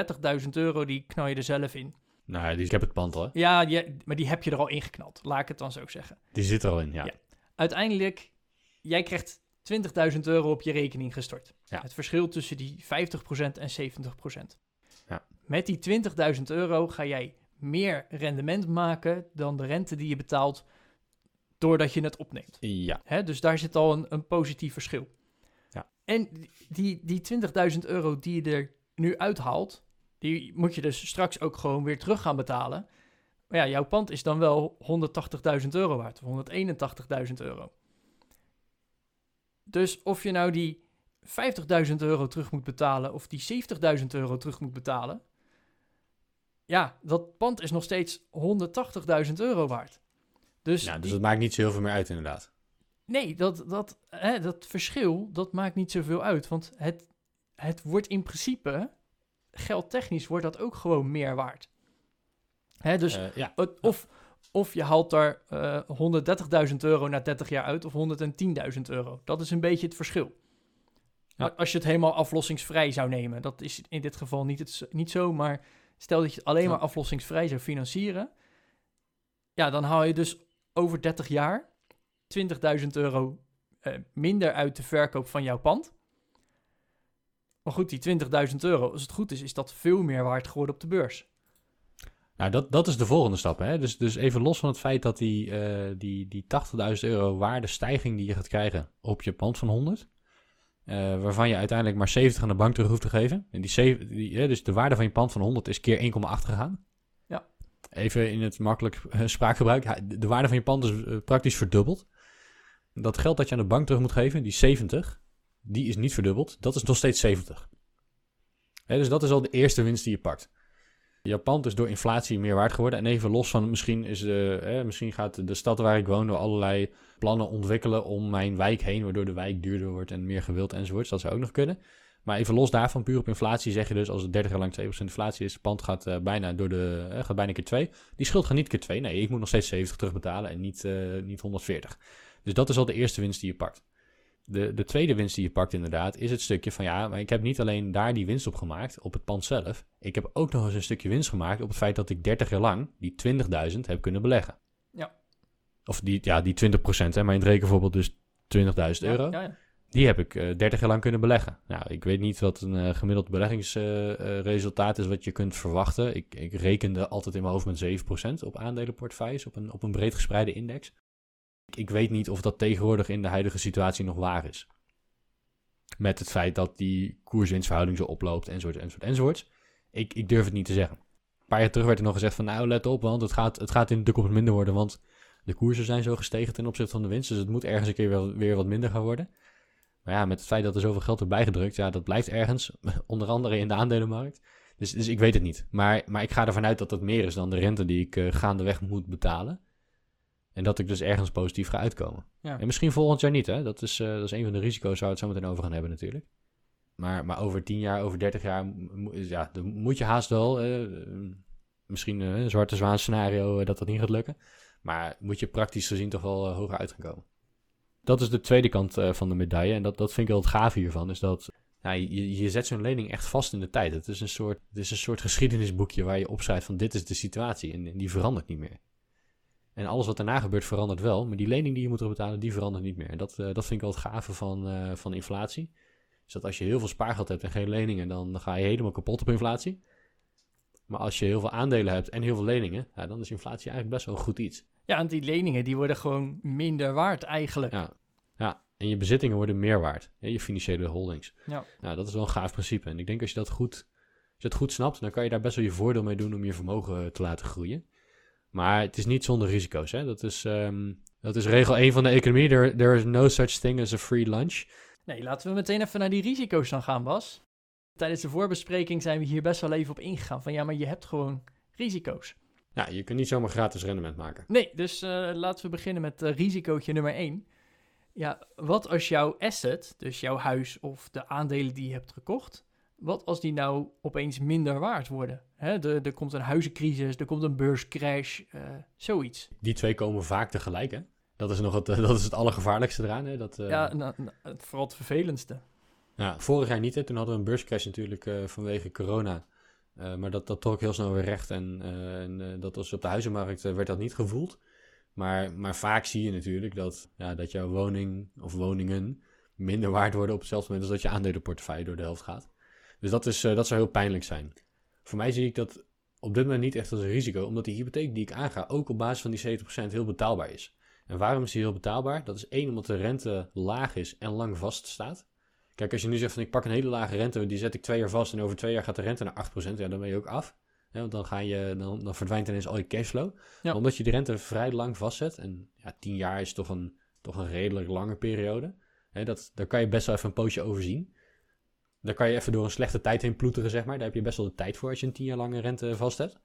30.000 euro die knal je er zelf in. Nou, die, ik heb het pand al, hè. Ja, je, maar die heb je er al ingeknald, laat ik het dan zo zeggen. Die zit er al in, ja. Ja. Uiteindelijk, jij krijgt 20.000 euro op je rekening gestort. Ja. Het verschil tussen die 50% en 70%. Ja. Met die 20.000 euro ga jij meer rendement maken dan de rente die je betaalt doordat je het opneemt. Ja. Hè? Dus daar zit al een, een positief verschil. Ja. En die, die 20.000 euro die je er nu uithaalt, die moet je dus straks ook gewoon weer terug gaan betalen. Maar ja, jouw pand is dan wel 180.000 euro waard, of 181.000 euro. Dus of je nou die 50.000 euro terug moet betalen of die 70.000 euro terug moet betalen, ja, dat pand is nog steeds 180.000 euro waard. Dus, ja, dus die- dat maakt niet zo heel veel meer uit inderdaad. Nee, dat, dat, hè, dat verschil, dat maakt niet zoveel uit. Want het, het wordt in principe, geldtechnisch, wordt dat ook gewoon meer waard. Hè, dus Eh, ja. het- of, of je haalt daar eh 130.000 euro na 30 jaar uit of 110.000 euro. Dat is een beetje het verschil. Ja. Als je het helemaal aflossingsvrij zou nemen. Dat is in dit geval niet, het, niet zo, maar stel dat je het alleen Ja. maar aflossingsvrij zou financieren. Ja, dan haal je dus over 30 jaar 20.000 euro eh, minder uit de verkoop van jouw pand. Maar goed, die 20.000 euro, als het goed is, is dat veel meer waard geworden op de beurs. Nou, dat, dat is de volgende stap. Hè? Dus, dus even los van het feit dat die, eh, die, die 80.000 euro waardestijging die je gaat krijgen op je pand van 100, eh, waarvan je uiteindelijk maar 70 aan de bank terug hoeft te geven. En die, zeven- die, hè, dus de waarde van je pand van 100 is keer 1,8 gegaan. Ja. Even in het makkelijk eh, spraakgebruik. De de waarde van je pand is praktisch verdubbeld. Dat geld dat je aan de bank terug moet geven, die 70, die is niet verdubbeld. Dat is nog steeds 70. Hè, dus dat is al de eerste winst die je pakt. Je pand is door inflatie meer waard geworden. En even los van, misschien, is de, hè, misschien gaat de stad waar ik woon door allerlei plannen ontwikkelen om mijn wijk heen, waardoor de wijk duurder wordt en meer gewild enzovoorts. Dat zou ook nog kunnen. Maar even los daarvan, puur op inflatie, zeg je dus als het 30 jaar lang 2% inflatie is, het pand gaat eh, bijna door de, eh, gaat bijna keer 2. Die schuld gaat niet keer 2. Nee, ik moet nog steeds 70 terugbetalen en niet, eh, niet 140. Dus dat is al de eerste winst die je pakt. De, de tweede winst die je pakt inderdaad, is het stukje van ja, maar ik heb niet alleen daar die winst op gemaakt, op het pand zelf. Ik heb ook nog eens een stukje winst gemaakt op het feit dat ik 30 jaar lang die 20.000 heb kunnen beleggen. Ja. Of die, ja, die 20%, hè, maar in het rekenvoorbeeld dus 20.000 euro. Ja, ja. Die heb ik eh 30 jaar lang kunnen beleggen. Nou, ik weet niet wat een eh, gemiddeld beleggingsresultaat is wat je kunt verwachten. Ik, ik rekende altijd in mijn hoofd met 7% op aandelenportefeuilles, op een, op een breed gespreide index. Ik, weet niet of dat tegenwoordig in de huidige situatie nog waar is. Met het feit dat die koerswinstverhouding zo oploopt, enzovoort, enzovoort, enzovoort. Ik, ik durf het niet te zeggen. Een paar jaar terug werd er nog gezegd van, nou, let op, want het gaat, het gaat in de toekomst minder worden, want de koersen zijn zo gestegen ten opzichte van de winst, dus het moet ergens een keer weer wat minder gaan worden. Maar ja, met het feit dat er zoveel geld erbij gedrukt, ja, dat blijft ergens, onder andere in de aandelenmarkt. Dus, dus ik weet het niet. Maar, maar ik ga ervan uit dat dat meer is dan de rente die ik eh, gaandeweg moet betalen. En dat ik dus ergens positief ga uitkomen. Ja. En misschien volgend jaar niet, hè. Dat is, eh, dat is een van de risico's waar we het zo meteen over gaan hebben natuurlijk. Maar, maar over 10 jaar, over 30 jaar, ja, dan moet je haast wel, eh, eh, misschien een zwarte zwaan scenario dat dat niet gaat lukken. Maar moet je praktisch gezien toch wel hoger uit gaan komen. Dat is de tweede kant van de medaille. En dat, dat vind ik wel het gaaf hiervan. Is dat je, je zet zo'n lening echt vast in de tijd. Het is, een soort, het is een soort geschiedenisboekje waar je opschrijft van dit is de situatie. En, en die verandert niet meer. En alles wat daarna gebeurt verandert wel. Maar die lening die je moet terugbetalen, die verandert niet meer. En dat, eh, dat vind ik wel het gave van, eh, van inflatie. Is dat als je heel veel spaargeld hebt en geen leningen, dan, ga je helemaal kapot op inflatie. Maar als je heel veel aandelen hebt en heel veel leningen, ja, dan is inflatie eigenlijk best wel een goed iets. Ja, want die leningen die worden gewoon minder waard eigenlijk. Ja. Ja, en je bezittingen worden meer waard. hè, Je financiële holdings. Ja. Nou, dat is wel een gaaf principe. En ik denk als je dat goed, als je dat goed snapt, dan kan je daar best wel je voordeel mee doen om je vermogen te laten groeien. Maar het is niet zonder risico's. Hè? Dat, is, ehm, dat is regel 1 van de economie. There, there is no such thing as a free lunch. Nee, laten we meteen even naar die risico's dan gaan, Bas. Tijdens de voorbespreking zijn we hier best wel even op ingegaan. Van ja, maar je hebt gewoon risico's. Ja, je kunt niet zomaar gratis rendement maken. Nee, dus eh, laten we beginnen met uh, risicootje nummer 1. Ja, wat als jouw asset, dus jouw huis of de aandelen die je hebt gekocht, wat als die nou opeens minder waard worden? Hè, de, er komt een huizencrisis, er komt een beurscrash, uh, zoiets. Die twee komen vaak tegelijk, hè? Dat is nog het, uh, dat is het allergevaarlijkste eraan, hè? Dat, uh... Ja, nou, nou, vooral het vervelendste. Ja, vorig jaar niet, hè? Toen hadden we een beurscrash natuurlijk uh, vanwege corona. Maar dat, dat trok heel snel weer recht en, en dat was op de huizenmarkt werd dat niet gevoeld. Maar, maar vaak zie je natuurlijk dat, ja, dat jouw woning of woningen minder waard worden op hetzelfde moment als dat je aandelenportefeuille door de helft gaat. Dus dat, is, dat zou heel pijnlijk zijn. Voor mij zie ik dat op dit moment niet echt als een risico, omdat die hypotheek die ik aanga ook op basis van die 70% heel betaalbaar is. En waarom is die heel betaalbaar? Dat is één, omdat de rente laag is en lang vast staat. Kijk, als je nu zegt van ik pak een hele lage rente, die zet ik twee jaar vast en over twee jaar gaat de rente naar 8%, ja, dan ben je ook af. Ja, want dan, ga je, dan, dan verdwijnt ineens al je cashflow. Ja. Omdat je de rente vrij lang vastzet, en ja, 10 jaar is toch een, toch een redelijk lange periode, hè, dat, daar kan je best wel even een pootje overzien. Daar kan je even door een slechte tijd heen ploeteren, zeg maar. Daar heb je best wel de tijd voor als je een 10 jaar lange rente vast hebt.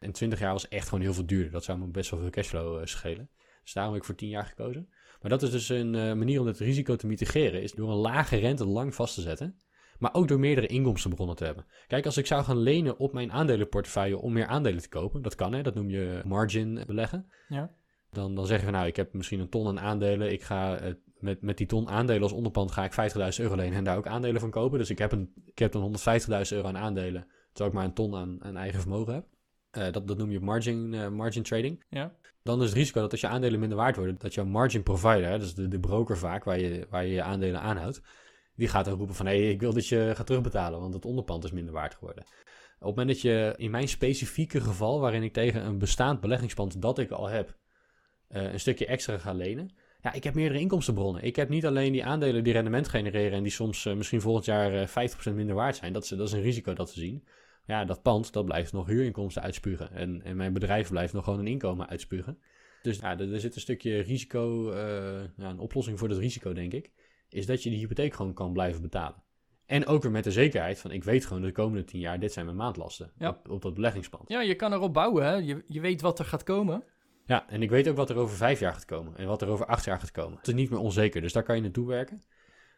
En 20 jaar was echt gewoon heel veel duurder. Dat zou me best wel veel cashflow eh, schelen. Dus daarom heb ik voor 10 jaar gekozen. Maar dat is dus een eh, manier om het risico te mitigeren. Is door een lage rente lang vast te zetten. Maar ook door meerdere inkomstenbronnen te hebben. Kijk, als ik zou gaan lenen op mijn aandelenportefeuille om meer aandelen te kopen. Dat kan hè, dat noem je margin beleggen. Ja. Dan, dan zeg je van nou, ik heb misschien een ton aan aandelen. Ik ga eh, met, met die ton aandelen als onderpand ga ik 50.000 euro lenen en daar ook aandelen van kopen. Dus ik heb, een, ik heb dan 150.000 euro aan aandelen. Terwijl ik maar een ton aan, aan eigen vermogen heb. Eh, dat, dat noem je margin, eh, margin trading. Ja. Dan is het risico dat als je aandelen minder waard worden, dat jouw margin provider, hè, dus de, de broker vaak waar je, waar je je aandelen aanhoudt, die gaat dan roepen van hé, hey, ik wil dat je gaat terugbetalen, want het onderpand is minder waard geworden. Op het moment dat je in mijn specifieke geval, waarin ik tegen een bestaand beleggingspand dat ik al heb, eh, een stukje extra ga lenen. Ja, ik heb meerdere inkomstenbronnen. Ik heb niet alleen die aandelen die rendement genereren en die soms eh, misschien volgend jaar eh, 50% minder waard zijn. Dat is, dat is een risico dat te zien. Ja, dat pand, dat blijft nog huurinkomsten uitspugen. En, en mijn bedrijf blijft nog gewoon een inkomen uitspugen. Dus ja, er, er zit een stukje risico, eh, ja, een oplossing voor dat risico, denk ik. Is dat je die hypotheek gewoon kan blijven betalen. En ook weer met de zekerheid van, ik weet gewoon de komende 10 jaar, dit zijn mijn maandlasten Ja. op, op dat beleggingspand. ja, je kan erop bouwen. Hè? Je, je weet wat er gaat komen. Ja, en ik weet ook wat er over vijf jaar gaat komen en wat er over acht jaar gaat komen. Het is niet meer onzeker, dus daar kan je naartoe werken.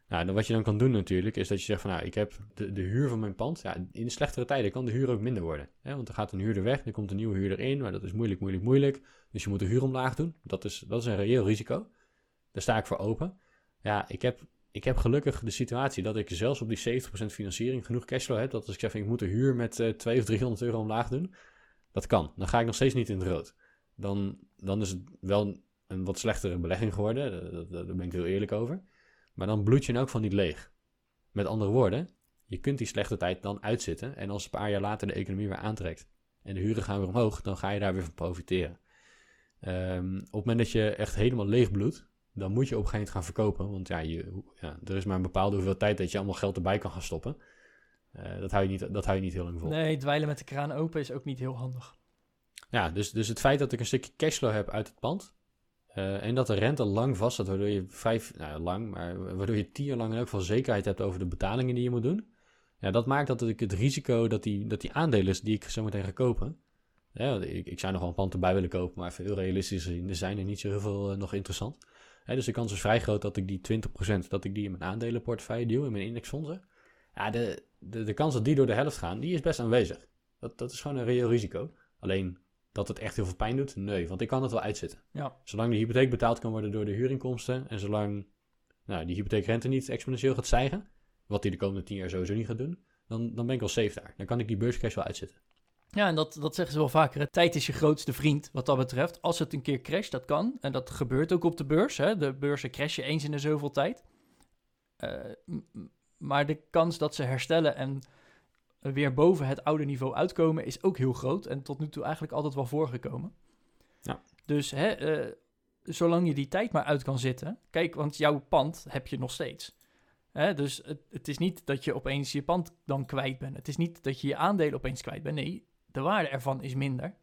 Nou, dan wat je dan kan doen natuurlijk, is dat je zegt van nou, ik heb de, de huur van mijn pand. Ja, in de slechtere tijden kan de huur ook minder worden. Hè? Want dan gaat een huurder weg, dan komt een nieuwe huurder in, maar dat is moeilijk, moeilijk, moeilijk. Dus je moet de huur omlaag doen. Dat is, dat is een reëel risico. Daar sta ik voor open. Ja, ik heb, ik heb gelukkig de situatie dat ik zelfs op die 70% financiering genoeg cashflow heb. Dat als ik zeg, ik moet de huur met eh 200 of 300 euro omlaag doen. Dat kan. Dan ga ik nog steeds niet in het rood. Dan, dan is het wel een wat slechtere belegging geworden. Daar- daar- ben ik heel eerlijk over. Maar dan bloed je ook van niet leeg. Met andere woorden, je kunt die slechte tijd dan uitzitten. En als een paar jaar later de economie weer aantrekt en de huren gaan weer omhoog, dan ga je daar weer van profiteren. Ehm, op het moment dat je echt helemaal leeg bloedt, dan moet je op een gegeven moment gaan verkopen. Want ja, je, ja, er is maar een bepaalde hoeveelheid tijd dat je allemaal geld erbij kan gaan stoppen. Eh, dat, hou je niet, dat hou je niet heel lang vol. Nee, dweilen met de kraan open is ook niet heel handig. Ja, dus, dus het feit dat ik een stukje cashflow heb uit het pand. eh, en dat de rente lang vast staat, waardoor je vijf, nou lang, maar waardoor je tien jaar lang in elk geval zekerheid hebt over de betalingen die je moet doen. Ja, dat maakt dat ik het risico dat die, dat die aandelen die ik zo meteen ga kopen. Ja, ik, ik zou nog wel een pand erbij willen kopen, maar even heel realistisch gezien, er zijn er niet zo heel veel eh, nog interessant. Hè, dus de kans is vrij groot dat ik die 20% dat ik die in mijn aandelenportefeuille duw, in mijn indexfondsen. Ja, de, de, de kans dat die door de helft gaan, die is best aanwezig. Dat, dat is gewoon een reëel risico. Alleen dat het echt heel veel pijn doet, nee, want ik kan het wel uitzitten. Ja. Zolang de hypotheek betaald kan worden door de huurinkomsten en zolang nou, die hypotheekrente niet exponentieel gaat stijgen, wat die de komende 10 jaar sowieso niet gaat doen, dan, dan ben ik al safe daar. Dan kan ik die beurscash wel uitzitten. Ja, en dat, dat zeggen ze wel vaker. hè. Tijd is je grootste vriend, wat dat betreft. Als het een keer crasht, dat kan. En dat gebeurt ook op de beurs. Hè. De beurzen crashen eens in de zoveel tijd. Eh, maar de kans dat ze herstellen en weer boven het oude niveau uitkomen is ook heel groot. En tot nu toe eigenlijk altijd wel voorgekomen. Ja. Dus hè, eh, zolang je die tijd maar uit kan zitten. Kijk, want jouw pand heb je nog steeds. Hè, dus het, het is niet dat je opeens je pand dan kwijt bent. Het is niet dat je je aandelen opeens kwijt bent. Nee, de waarde ervan is minder.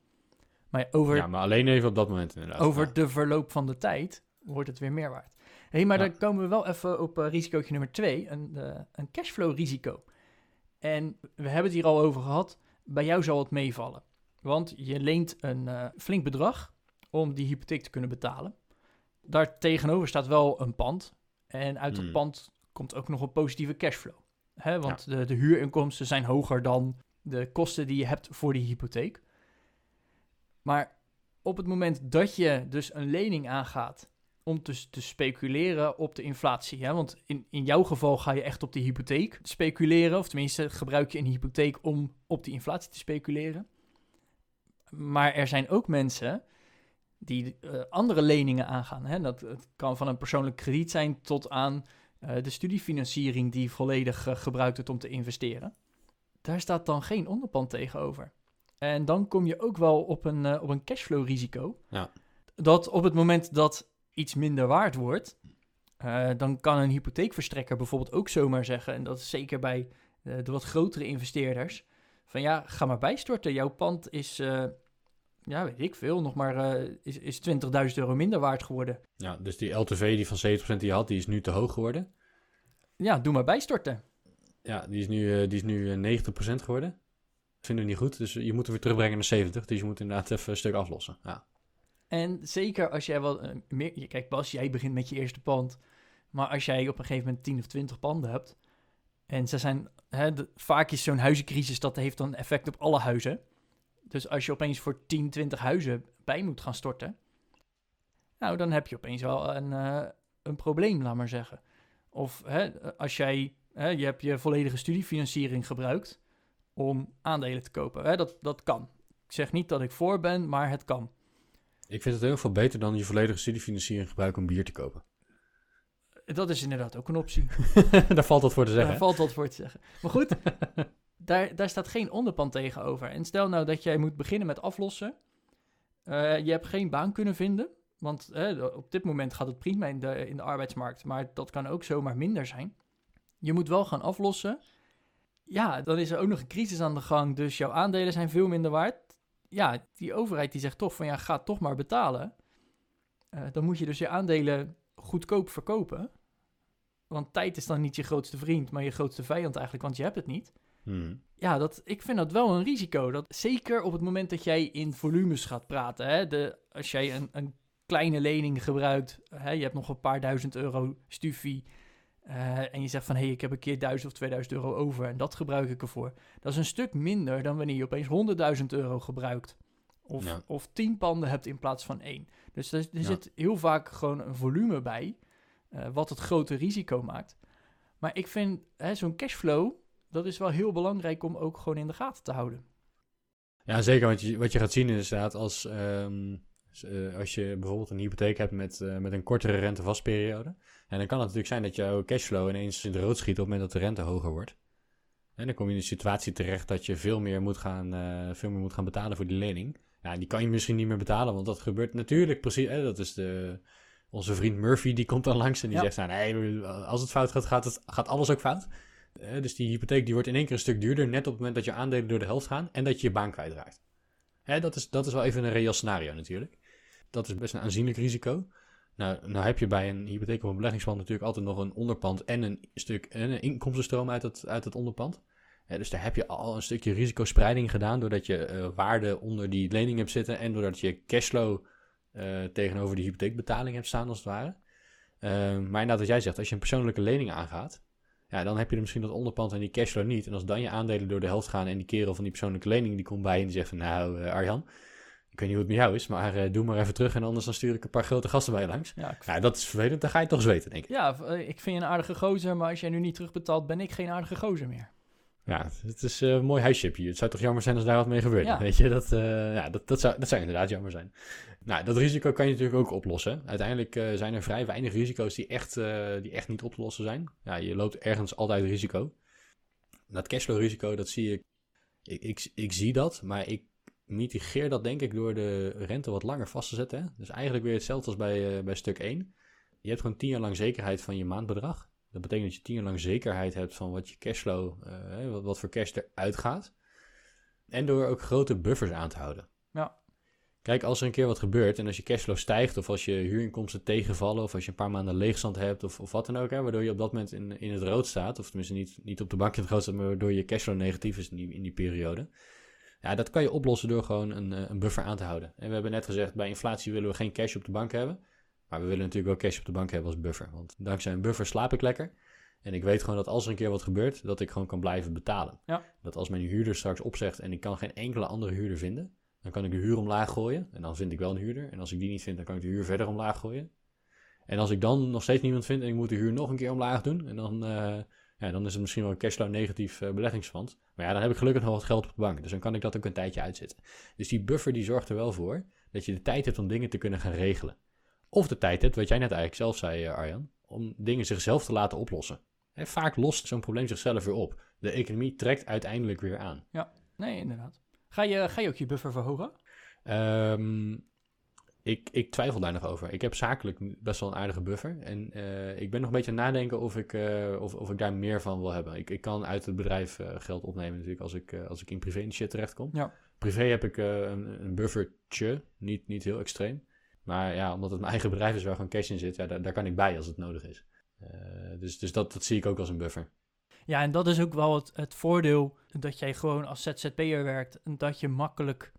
Maar over, Ja, maar alleen even op dat moment inderdaad. over Ja. de verloop van de tijd wordt het weer meer waard. Hé, hey, maar Ja. dan komen we wel even op uh, risicootje nummer twee, een, eh, een cashflow risico. En we hebben het hier al over gehad. Bij jou zal het meevallen. Want je leent een eh, flink bedrag om die hypotheek te kunnen betalen. Daar tegenover staat wel een pand. En uit dat Hmm. pand komt ook nog een positieve cashflow. Hè, want de, de huurinkomsten zijn hoger dan de kosten die je hebt voor die hypotheek. Maar op het moment dat je dus een lening aangaat om dus te speculeren op de inflatie. Hè? Want in, in jouw geval ga je echt op de hypotheek speculeren. Of tenminste gebruik je een hypotheek om op die inflatie te speculeren. Maar er zijn ook mensen die eh, andere leningen aangaan. Hè? Dat het kan van een persoonlijk krediet zijn tot aan eh, de studiefinanciering die volledig eh, gebruikt wordt om te investeren. Daar staat dan geen onderpand tegenover. En dan kom je ook wel op een, op een cashflow risico. Ja. Dat op het moment dat iets minder waard wordt, eh, dan kan een hypotheekverstrekker bijvoorbeeld ook zomaar zeggen, en dat is zeker bij eh, de wat grotere investeerders, van ja, ga maar bijstorten. Jouw pand is, eh, ja, weet ik veel, nog maar is, is 20.000 euro minder waard geworden. Ja, dus die LTV die van 70% die je had, die is nu te hoog geworden. Ja, doe maar bijstorten. Ja, die is nu, die is nu eh, 90% geworden. Dat vinden we niet goed, dus je moet hem weer terugbrengen naar 70. Dus je moet inderdaad even een stuk aflossen. Ja, En zeker als jij wel eh, meer... Kijk, Bas, jij begint met je eerste pand. Maar als jij op een gegeven moment 10 of 20 panden hebt... en ze zijn... Hè, vaak is zo'n huizencrisis, dat heeft dan effect op alle huizen. Dus als je opeens voor 10, 20 huizen bij moet gaan storten... nou, dan heb je opeens wel een, eh, een probleem, laat maar zeggen. Of hè, als jij... Hè, je hebt je volledige studiefinanciering gebruikt... om aandelen te kopen. Hè, dat, dat kan. Ik zeg niet dat ik voor ben, maar het kan. Ik vind het heel veel beter dan je volledige studiefinanciering gebruiken om bier te kopen. Dat is inderdaad ook een optie. Daar valt wat voor te zeggen. Daar valt wat voor te zeggen. Maar goed, daar, daar staat geen onderpand tegenover. En stel nou dat jij moet beginnen met aflossen. Eh, je hebt geen baan kunnen vinden. Want eh, op dit moment gaat het prima in de, in de arbeidsmarkt. Maar dat kan ook zomaar minder zijn. Je moet wel gaan aflossen. Ja, dan is er ook nog een crisis aan de gang. Dus jouw aandelen zijn veel minder waard. Ja, die overheid die zegt toch van ja, ga toch maar betalen. Eh, dan moet je dus je aandelen goedkoop verkopen. Want tijd is dan niet je grootste vriend, maar je grootste vijand eigenlijk, want je hebt het niet. Hmm. Ja, dat, ik vind dat wel een risico. Dat, zeker op het moment dat jij in volumes gaat praten. Hè? De, als jij een, een kleine lening gebruikt, hè? je hebt nog een paar duizend euro stufie. Eh, en je zegt van, hé, hey, ik heb een keer 1000 of 2000 euro over en dat gebruik ik ervoor. Dat is een stuk minder dan wanneer je opeens 100.000 euro gebruikt. Of, Ja. of 10 panden hebt in plaats van één. Dus er, er Ja. zit heel vaak gewoon een volume bij, eh, wat het grote risico maakt. Maar ik vind hè, zo'n cashflow, dat is wel heel belangrijk om ook gewoon in de gaten te houden. Ja, zeker. Want je, wat je gaat zien is inderdaad als, ehm, s- eh, als je bijvoorbeeld een hypotheek hebt met, eh, met een kortere rentevastperiode. En dan kan het natuurlijk zijn dat jouw cashflow ineens in de rood schiet op het moment dat de rente hoger wordt. En dan kom je in een situatie terecht dat je veel meer moet gaan, eh, veel meer moet gaan betalen voor die lening. Ja, die kan je misschien niet meer betalen, want dat gebeurt natuurlijk precies. Hè, dat is de, onze vriend Murphy, die komt dan langs en die Ja. zegt: nou, nee, als het fout gaat, gaat, het, gaat alles ook fout. Dus die hypotheek die wordt in één keer een stuk duurder, net op het moment dat je aandelen door de helft gaan en dat je je baan kwijtraakt. Hè, dat, is, dat is wel even een reëel scenario natuurlijk. Dat is best een aanzienlijk risico. Nou, nou heb je bij een hypotheek of een beleggingspand natuurlijk altijd nog een onderpand en een stuk en een inkomstenstroom uit het, uit het onderpand. Dus daar heb je al een stukje risicospreiding gedaan doordat je eh, waarde onder die lening hebt zitten en doordat je cashflow eh, tegenover de hypotheekbetaling hebt staan als het ware. Eh, maar inderdaad, wat jij zegt, als je een persoonlijke lening aangaat, ja, dan heb je misschien dat onderpand en die cashflow niet. En als dan je aandelen door de helft gaan en die kerel van die persoonlijke lening die komt bij en die zegt van nou eh, Arjan, ik weet niet hoe het met jou is, maar eh, doe maar even terug en anders dan stuur ik een paar grote gasten bij je langs. Ja, ik, Ja, dat is vervelend, dan ga je toch zweten, denk ik. ja, eh, ik vind je een aardige gozer, maar als jij nu niet terugbetaalt, ben ik geen aardige gozer meer. Ja, het is eh, een mooi huisje hier. Het zou toch jammer zijn als daar wat mee gebeurt. Ja. Weet je, dat, ja, dat, dat, zou, dat zou inderdaad jammer zijn. Nou, dat risico kan je natuurlijk ook oplossen. Uiteindelijk zijn er vrij weinig risico's die echt, die echt niet op te lossen zijn. Ja, je loopt ergens altijd risico. Dat cashflow risico, dat zie ik, ik, ik, ik zie dat, maar ik mitigeer dat denk ik door de rente wat langer vast te zetten. Hè? Dus eigenlijk weer hetzelfde als bij, eh, bij stuk 1. Je hebt gewoon tien jaar lang zekerheid van je maandbedrag. Dat betekent dat je tien jaar lang zekerheid hebt van wat je cashflow, eh, wat, wat voor cash eruit gaat. En door ook grote buffers aan te houden. Ja. Kijk, als er een keer wat gebeurt en als je cashflow stijgt, of als je huurinkomsten tegenvallen, of als je een paar maanden leegstand hebt, of, of wat dan ook, hè, waardoor je op dat moment in, in het rood staat, of tenminste niet, niet op de bank in het rood staat, maar waardoor je cashflow negatief is in die, in die periode. Ja, dat kan je oplossen door gewoon een, eh, een buffer aan te houden. En we hebben net gezegd, bij inflatie willen we geen cash op de bank hebben. Maar we willen natuurlijk wel cash op de bank hebben als buffer. Want dankzij een buffer slaap ik lekker. En ik weet gewoon dat als er een keer wat gebeurt, dat ik gewoon kan blijven betalen. Ja. Dat als mijn huurder straks opzegt en ik kan geen enkele andere huurder vinden, dan kan ik de huur omlaag gooien. En dan vind ik wel een huurder. En als ik die niet vind, dan kan ik de huur verder omlaag gooien. En als ik dan nog steeds niemand vind en ik moet de huur nog een keer omlaag doen, en dan, eh, ja, dan is het misschien wel een cashflow negatief eh, beleggingsfonds. Maar ja, dan heb ik gelukkig nog wat geld op de bank. Dus dan kan ik dat ook een tijdje uitzitten. Dus die buffer die zorgt er wel voor dat je de tijd hebt om dingen te kunnen gaan regelen. Of de tijd hebt, wat jij net eigenlijk zelf zei, eh, Arjan, om dingen zichzelf te laten oplossen. Hè, vaak lost zo'n probleem zichzelf weer op. De economie trekt uiteindelijk weer aan. Nee, inderdaad. Ga je, ga je ook je buffer verhogen? Ehm, Ik, ik twijfel daar nog over. Ik heb zakelijk best wel een aardige buffer. En eh, ik ben nog een beetje aan het nadenken of ik, eh, of, of ik daar meer van wil hebben. Ik, ik kan uit het bedrijf eh, geld opnemen natuurlijk als ik, als ik in privé in shit terechtkom. Ja. Privé heb ik een, een buffertje, niet, niet heel extreem. Maar ja, omdat het mijn eigen bedrijf is waar gewoon cash in zit, ja, daar, daar kan ik bij als het nodig is. dus dus dat, dat zie ik ook als een buffer. Ja, en dat is ook wel het, het voordeel dat jij gewoon als ZZP'er werkt en dat je makkelijk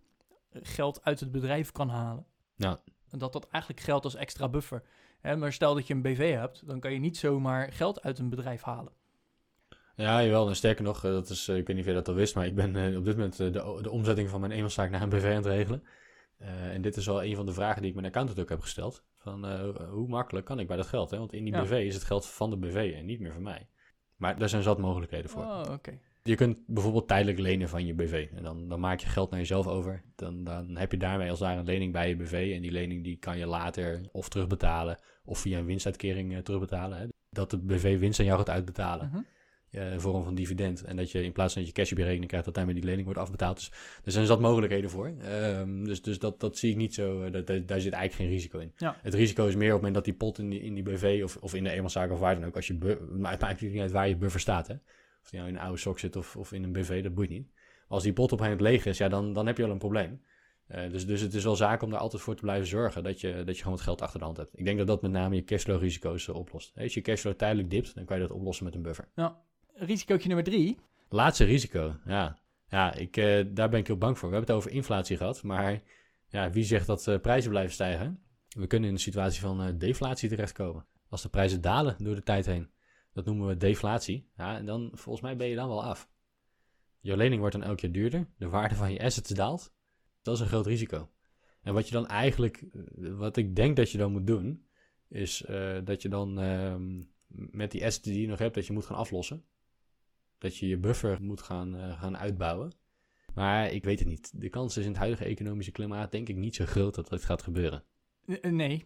geld uit het bedrijf kan halen. Ja. En dat dat eigenlijk geldt als extra buffer. Hè, maar stel dat je een BV hebt, dan kan je niet zomaar geld uit een bedrijf halen. Ja, jawel. En sterker nog, eh, dat is, eh, ik weet niet of je dat al wist, maar ik ben eh, op dit moment de, de omzetting van mijn eenmanszaak naar een BV aan het regelen. en dit is wel een van de vragen die ik mijn accountant ook heb gesteld. Van hoe makkelijk kan ik bij dat geld? Hè? Want in die BV is het geld van de BV en niet meer van mij. Maar daar zijn zat mogelijkheden voor. Oh, oké. Je kunt bijvoorbeeld tijdelijk lenen van je BV. En dan, dan maak je geld naar jezelf over. Dan, dan heb je daarmee als daar een lening bij je BV. En die lening die kan je later of terugbetalen. Of via een winstuitkering uh, terugbetalen. Hè. Dat de BV winst aan jou gaat uitbetalen. Uh in vorm van dividend. En dat je in plaats van dat je cash op je rekening krijgt, dat daarmee die lening wordt afbetaald. Dus er zijn zat mogelijkheden voor. Um, dus dus dat, dat zie ik niet zo. Uh, dat, daar zit eigenlijk geen risico in. Ja. Het risico is meer op het moment dat die pot in die, in die BV of, of in de eenmanszaak of waar dan ook. Als je maar het maakt niet uit waar je buffer staat. Hè. Of die nou in een oude sok zit of, of in een BV, dat boeit niet. als die pot op een leeg is, ja, dan, dan heb je al een probleem. Uh, dus, dus het is wel zaak om daar altijd voor te blijven zorgen dat je, dat je gewoon wat geld achter de hand hebt. Ik denk dat dat met name je cashflow risico's uh, oplost. Als je cashflow tijdelijk dipt, dan kan je dat oplossen met een buffer. Ja. Risicootje nummer drie. Laatste risico, ja. Ja, ik, uh, daar ben ik heel bang voor. We hebben het over inflatie gehad, maar ja, wie zegt dat prijzen blijven stijgen? We kunnen in een situatie van deflatie terechtkomen. Als de prijzen dalen door de tijd heen. Dat noemen we deflatie. Ja, en dan, volgens mij ben je dan wel af. Je lening wordt dan elk jaar duurder. De waarde van je assets daalt. Dat is een groot risico. En wat je dan eigenlijk, eh, wat ik denk dat je dan moet doen, is uh, dat je dan uh, met die assets die je nog hebt, dat je moet gaan aflossen. Dat je je buffer moet gaan, uh, gaan uitbouwen. Maar ik weet het niet. De kans is in het huidige economische klimaat denk ik niet zo groot dat dat gaat gebeuren. Nee,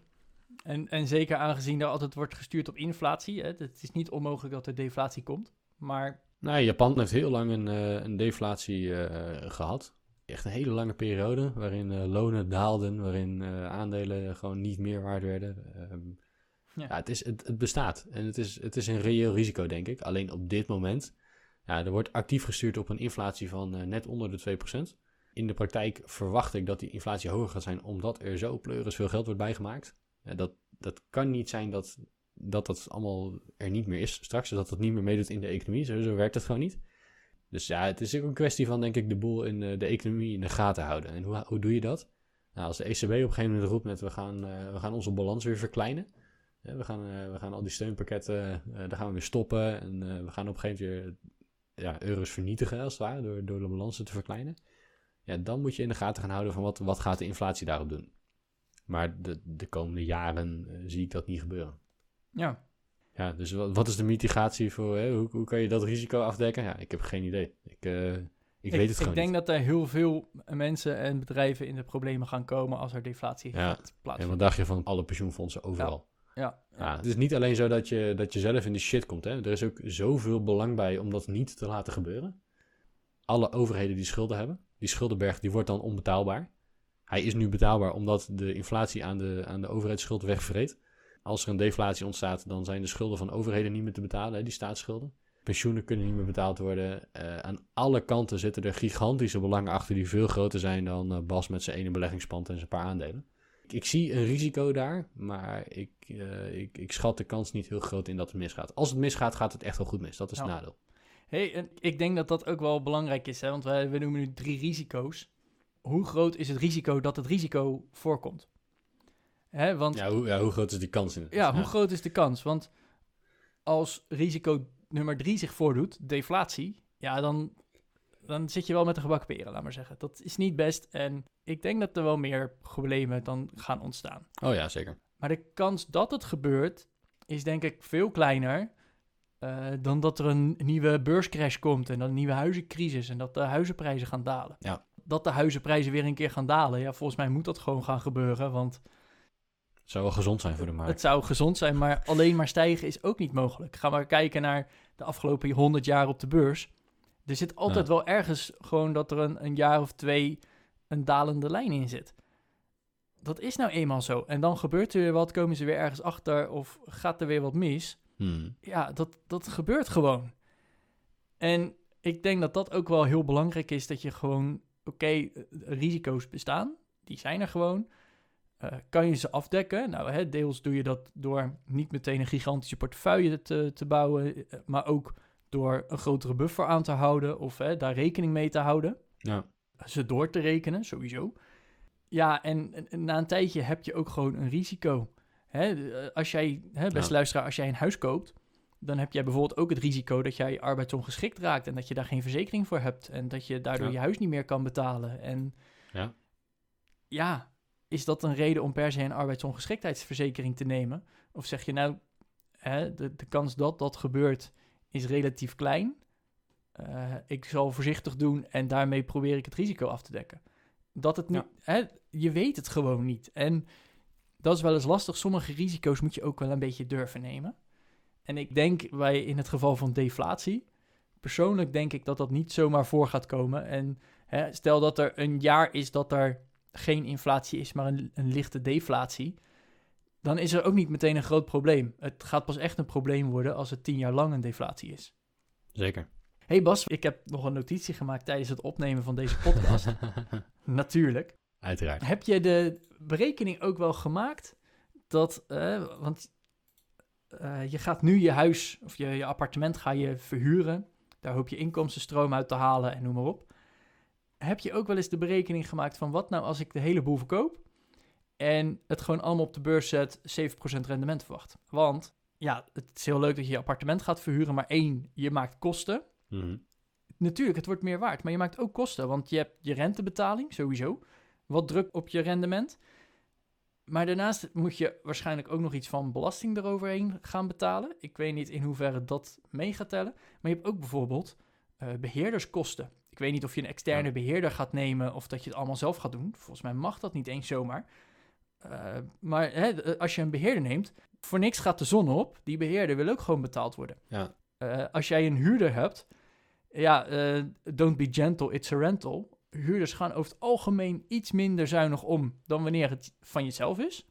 en, en zeker aangezien er altijd wordt gestuurd op inflatie. Hè, het is niet onmogelijk dat er deflatie komt. Maar. Nou, Japan heeft heel lang een, uh, een deflatie uh, gehad. Echt een hele lange periode waarin uh, lonen daalden, waarin aandelen gewoon niet meer waard werden. Um, ja. ja, het, is, het, het, bestaat en het is, het is een reëel risico, denk ik. Alleen op dit moment, ja, er wordt actief gestuurd op een inflatie van net onder de 2%. In de praktijk verwacht ik dat die inflatie hoger gaat zijn, omdat er zo pleuris veel geld wordt bijgemaakt. Ja, dat, dat kan niet zijn dat, dat dat allemaal er niet meer is straks. Dat dat niet meer meedoet in de economie. Zo, werkt het gewoon niet. Dus ja, het is ook een kwestie van, denk ik, de boel in de, de economie in de gaten houden. En hoe, hoe doe je dat? Nou, als de ECB op een gegeven moment roept met we gaan, uh, we gaan onze balans weer verkleinen. We, gaan, we gaan al die steunpakketten, daar gaan we weer stoppen. En we gaan op een gegeven moment weer ja, euro's vernietigen, als het ware, door, door de balansen te verkleinen. Ja, dan moet je in de gaten gaan houden van wat, wat gaat de inflatie daarop doen. Maar de, de komende jaren uh, zie ik dat niet gebeuren. Ja. Ja, dus wat, wat is de mitigatie voor, hè? Hoe, hoe kan je dat risico afdekken? Ja, ik heb geen idee. Ik, uh, ik, ik, weet het gewoon Ik denk dat er heel veel mensen en bedrijven in de problemen gaan komen als er deflatie ja. gaat plaatsvinden. En wat dacht je van alle pensioenfondsen overal? Ja. Ja, ja. ja. het is niet alleen zo dat je, dat je zelf in de shit komt. Hè? Er is ook zoveel belang bij om dat niet te laten gebeuren. Alle overheden die schulden hebben, die schuldenberg die wordt dan onbetaalbaar. Hij is nu betaalbaar omdat de inflatie aan de, aan de overheidsschuld wegvreet. Als er een deflatie ontstaat, dan zijn de schulden van overheden niet meer te betalen, hè, die staatsschulden. Pensioenen kunnen niet meer betaald worden. Uh, aan alle kanten zitten er gigantische belangen achter die veel groter zijn dan uh, Bas met zijn ene beleggingspand en zijn paar aandelen. Ik, ik zie een risico daar, maar ik, uh, ik, ik, schat de kans niet heel groot in dat het misgaat. Als het misgaat, gaat het echt wel goed mis. Dat is nou, het nadeel. Hey, en ik denk dat dat ook wel belangrijk is, hè? want wij, we noemen nu drie risico's hoe groot is het risico dat het risico voorkomt? Hè, want, ja, hoe, ja, hoe groot is die kans? In het? Ja, hoe groot is de kans? Want als risico nummer drie zich voordoet, deflatie, ja, dan, dan zit je wel met de gebakken peren, laat maar zeggen. Dat is niet best en ik denk dat er wel meer problemen dan gaan ontstaan. Oh ja, zeker. Maar de kans dat het gebeurt is denk ik veel kleiner uh, dan dat er een nieuwe beurscrash komt en dan een nieuwe huizencrisis en dat de huizenprijzen gaan dalen. Ja dat de huizenprijzen weer een keer gaan dalen. Ja, volgens mij moet dat gewoon gaan gebeuren, want... Het zou wel gezond zijn voor de markt. Het zou gezond zijn, maar alleen maar stijgen is ook niet mogelijk. Ga maar kijken naar de afgelopen 100 jaar op de beurs. Er zit altijd ja. wel ergens gewoon dat er een, een jaar of twee een dalende lijn in zit. dat is nou eenmaal zo. En dan gebeurt er weer wat, komen ze weer ergens achter of gaat er weer wat mis. Hmm. Ja, dat, dat gebeurt gewoon. En ik denk dat dat ook wel heel belangrijk is, dat je gewoon, oké, eh, risico's bestaan, die zijn er gewoon. Eh, kan je ze afdekken? Nou, hè, deels doe je dat door niet meteen een gigantische portefeuille te, te bouwen, eh, maar ook door een grotere buffer aan te houden of hè, daar rekening mee te houden. Ja. Ze door te rekenen, sowieso. Ja, en, en na een tijdje heb je ook gewoon een risico. Hè, als jij, hè, beste Ja. luisteraar, als jij een huis koopt, dan heb jij bijvoorbeeld ook het risico dat jij arbeidsongeschikt raakt en dat je daar geen verzekering voor hebt en dat je daardoor Ja. je huis niet meer kan betalen. En Ja. ja, is dat een reden om per se een arbeidsongeschiktheidsverzekering te nemen? Of zeg je nou, hè, de, de kans dat dat gebeurt is relatief klein. Eh, ik zal voorzichtig doen en daarmee probeer ik het risico af te dekken. Dat het niet, hè, je weet het gewoon niet. En dat is wel eens lastig. Sommige risico's moet je ook wel een beetje durven nemen. En ik denk bij in het geval van deflatie, persoonlijk denk ik dat dat niet zomaar voor gaat komen. En hè, stel dat er een jaar is dat er geen inflatie is, maar een, een lichte deflatie, dan is er ook niet meteen een groot probleem. Het gaat pas echt een probleem worden als het tien jaar lang een deflatie is. Zeker. hey Bas, ik heb nog een notitie gemaakt tijdens het opnemen van deze podcast. Natuurlijk. Uiteraard. Heb je de berekening ook wel gemaakt dat, eh, want eh, je gaat nu je huis of je, je appartement ga je verhuren, daar hoop je inkomstenstroom uit te halen en noem maar op. Heb je ook wel eens de berekening gemaakt van wat nou als ik de hele boel verkoop en het gewoon allemaal op de beurs zet, 7% rendement verwacht? Want ja, het is heel leuk dat je je appartement gaat verhuren, maar één, je maakt kosten. Mhm. Natuurlijk, het wordt meer waard, maar je maakt ook kosten, want je hebt je rentebetaling sowieso, wat druk op je rendement. Maar daarnaast moet je waarschijnlijk ook nog iets van belasting eroverheen gaan betalen. Ik weet niet in hoeverre dat mee gaat tellen. Maar je hebt ook bijvoorbeeld eh, beheerderskosten. Ik weet niet of je een externe Ja. beheerder gaat nemen of dat je het allemaal zelf gaat doen. Volgens mij mag dat niet eens zomaar. Eh, maar hè, eh, als je een beheerder neemt, voor niks gaat de zon op. Die beheerder wil ook gewoon betaald worden. Ja. Als jij een huurder hebt, ja, don't be gentle, it's a rental. Huurders gaan over het algemeen iets minder zuinig om dan wanneer het van jezelf is.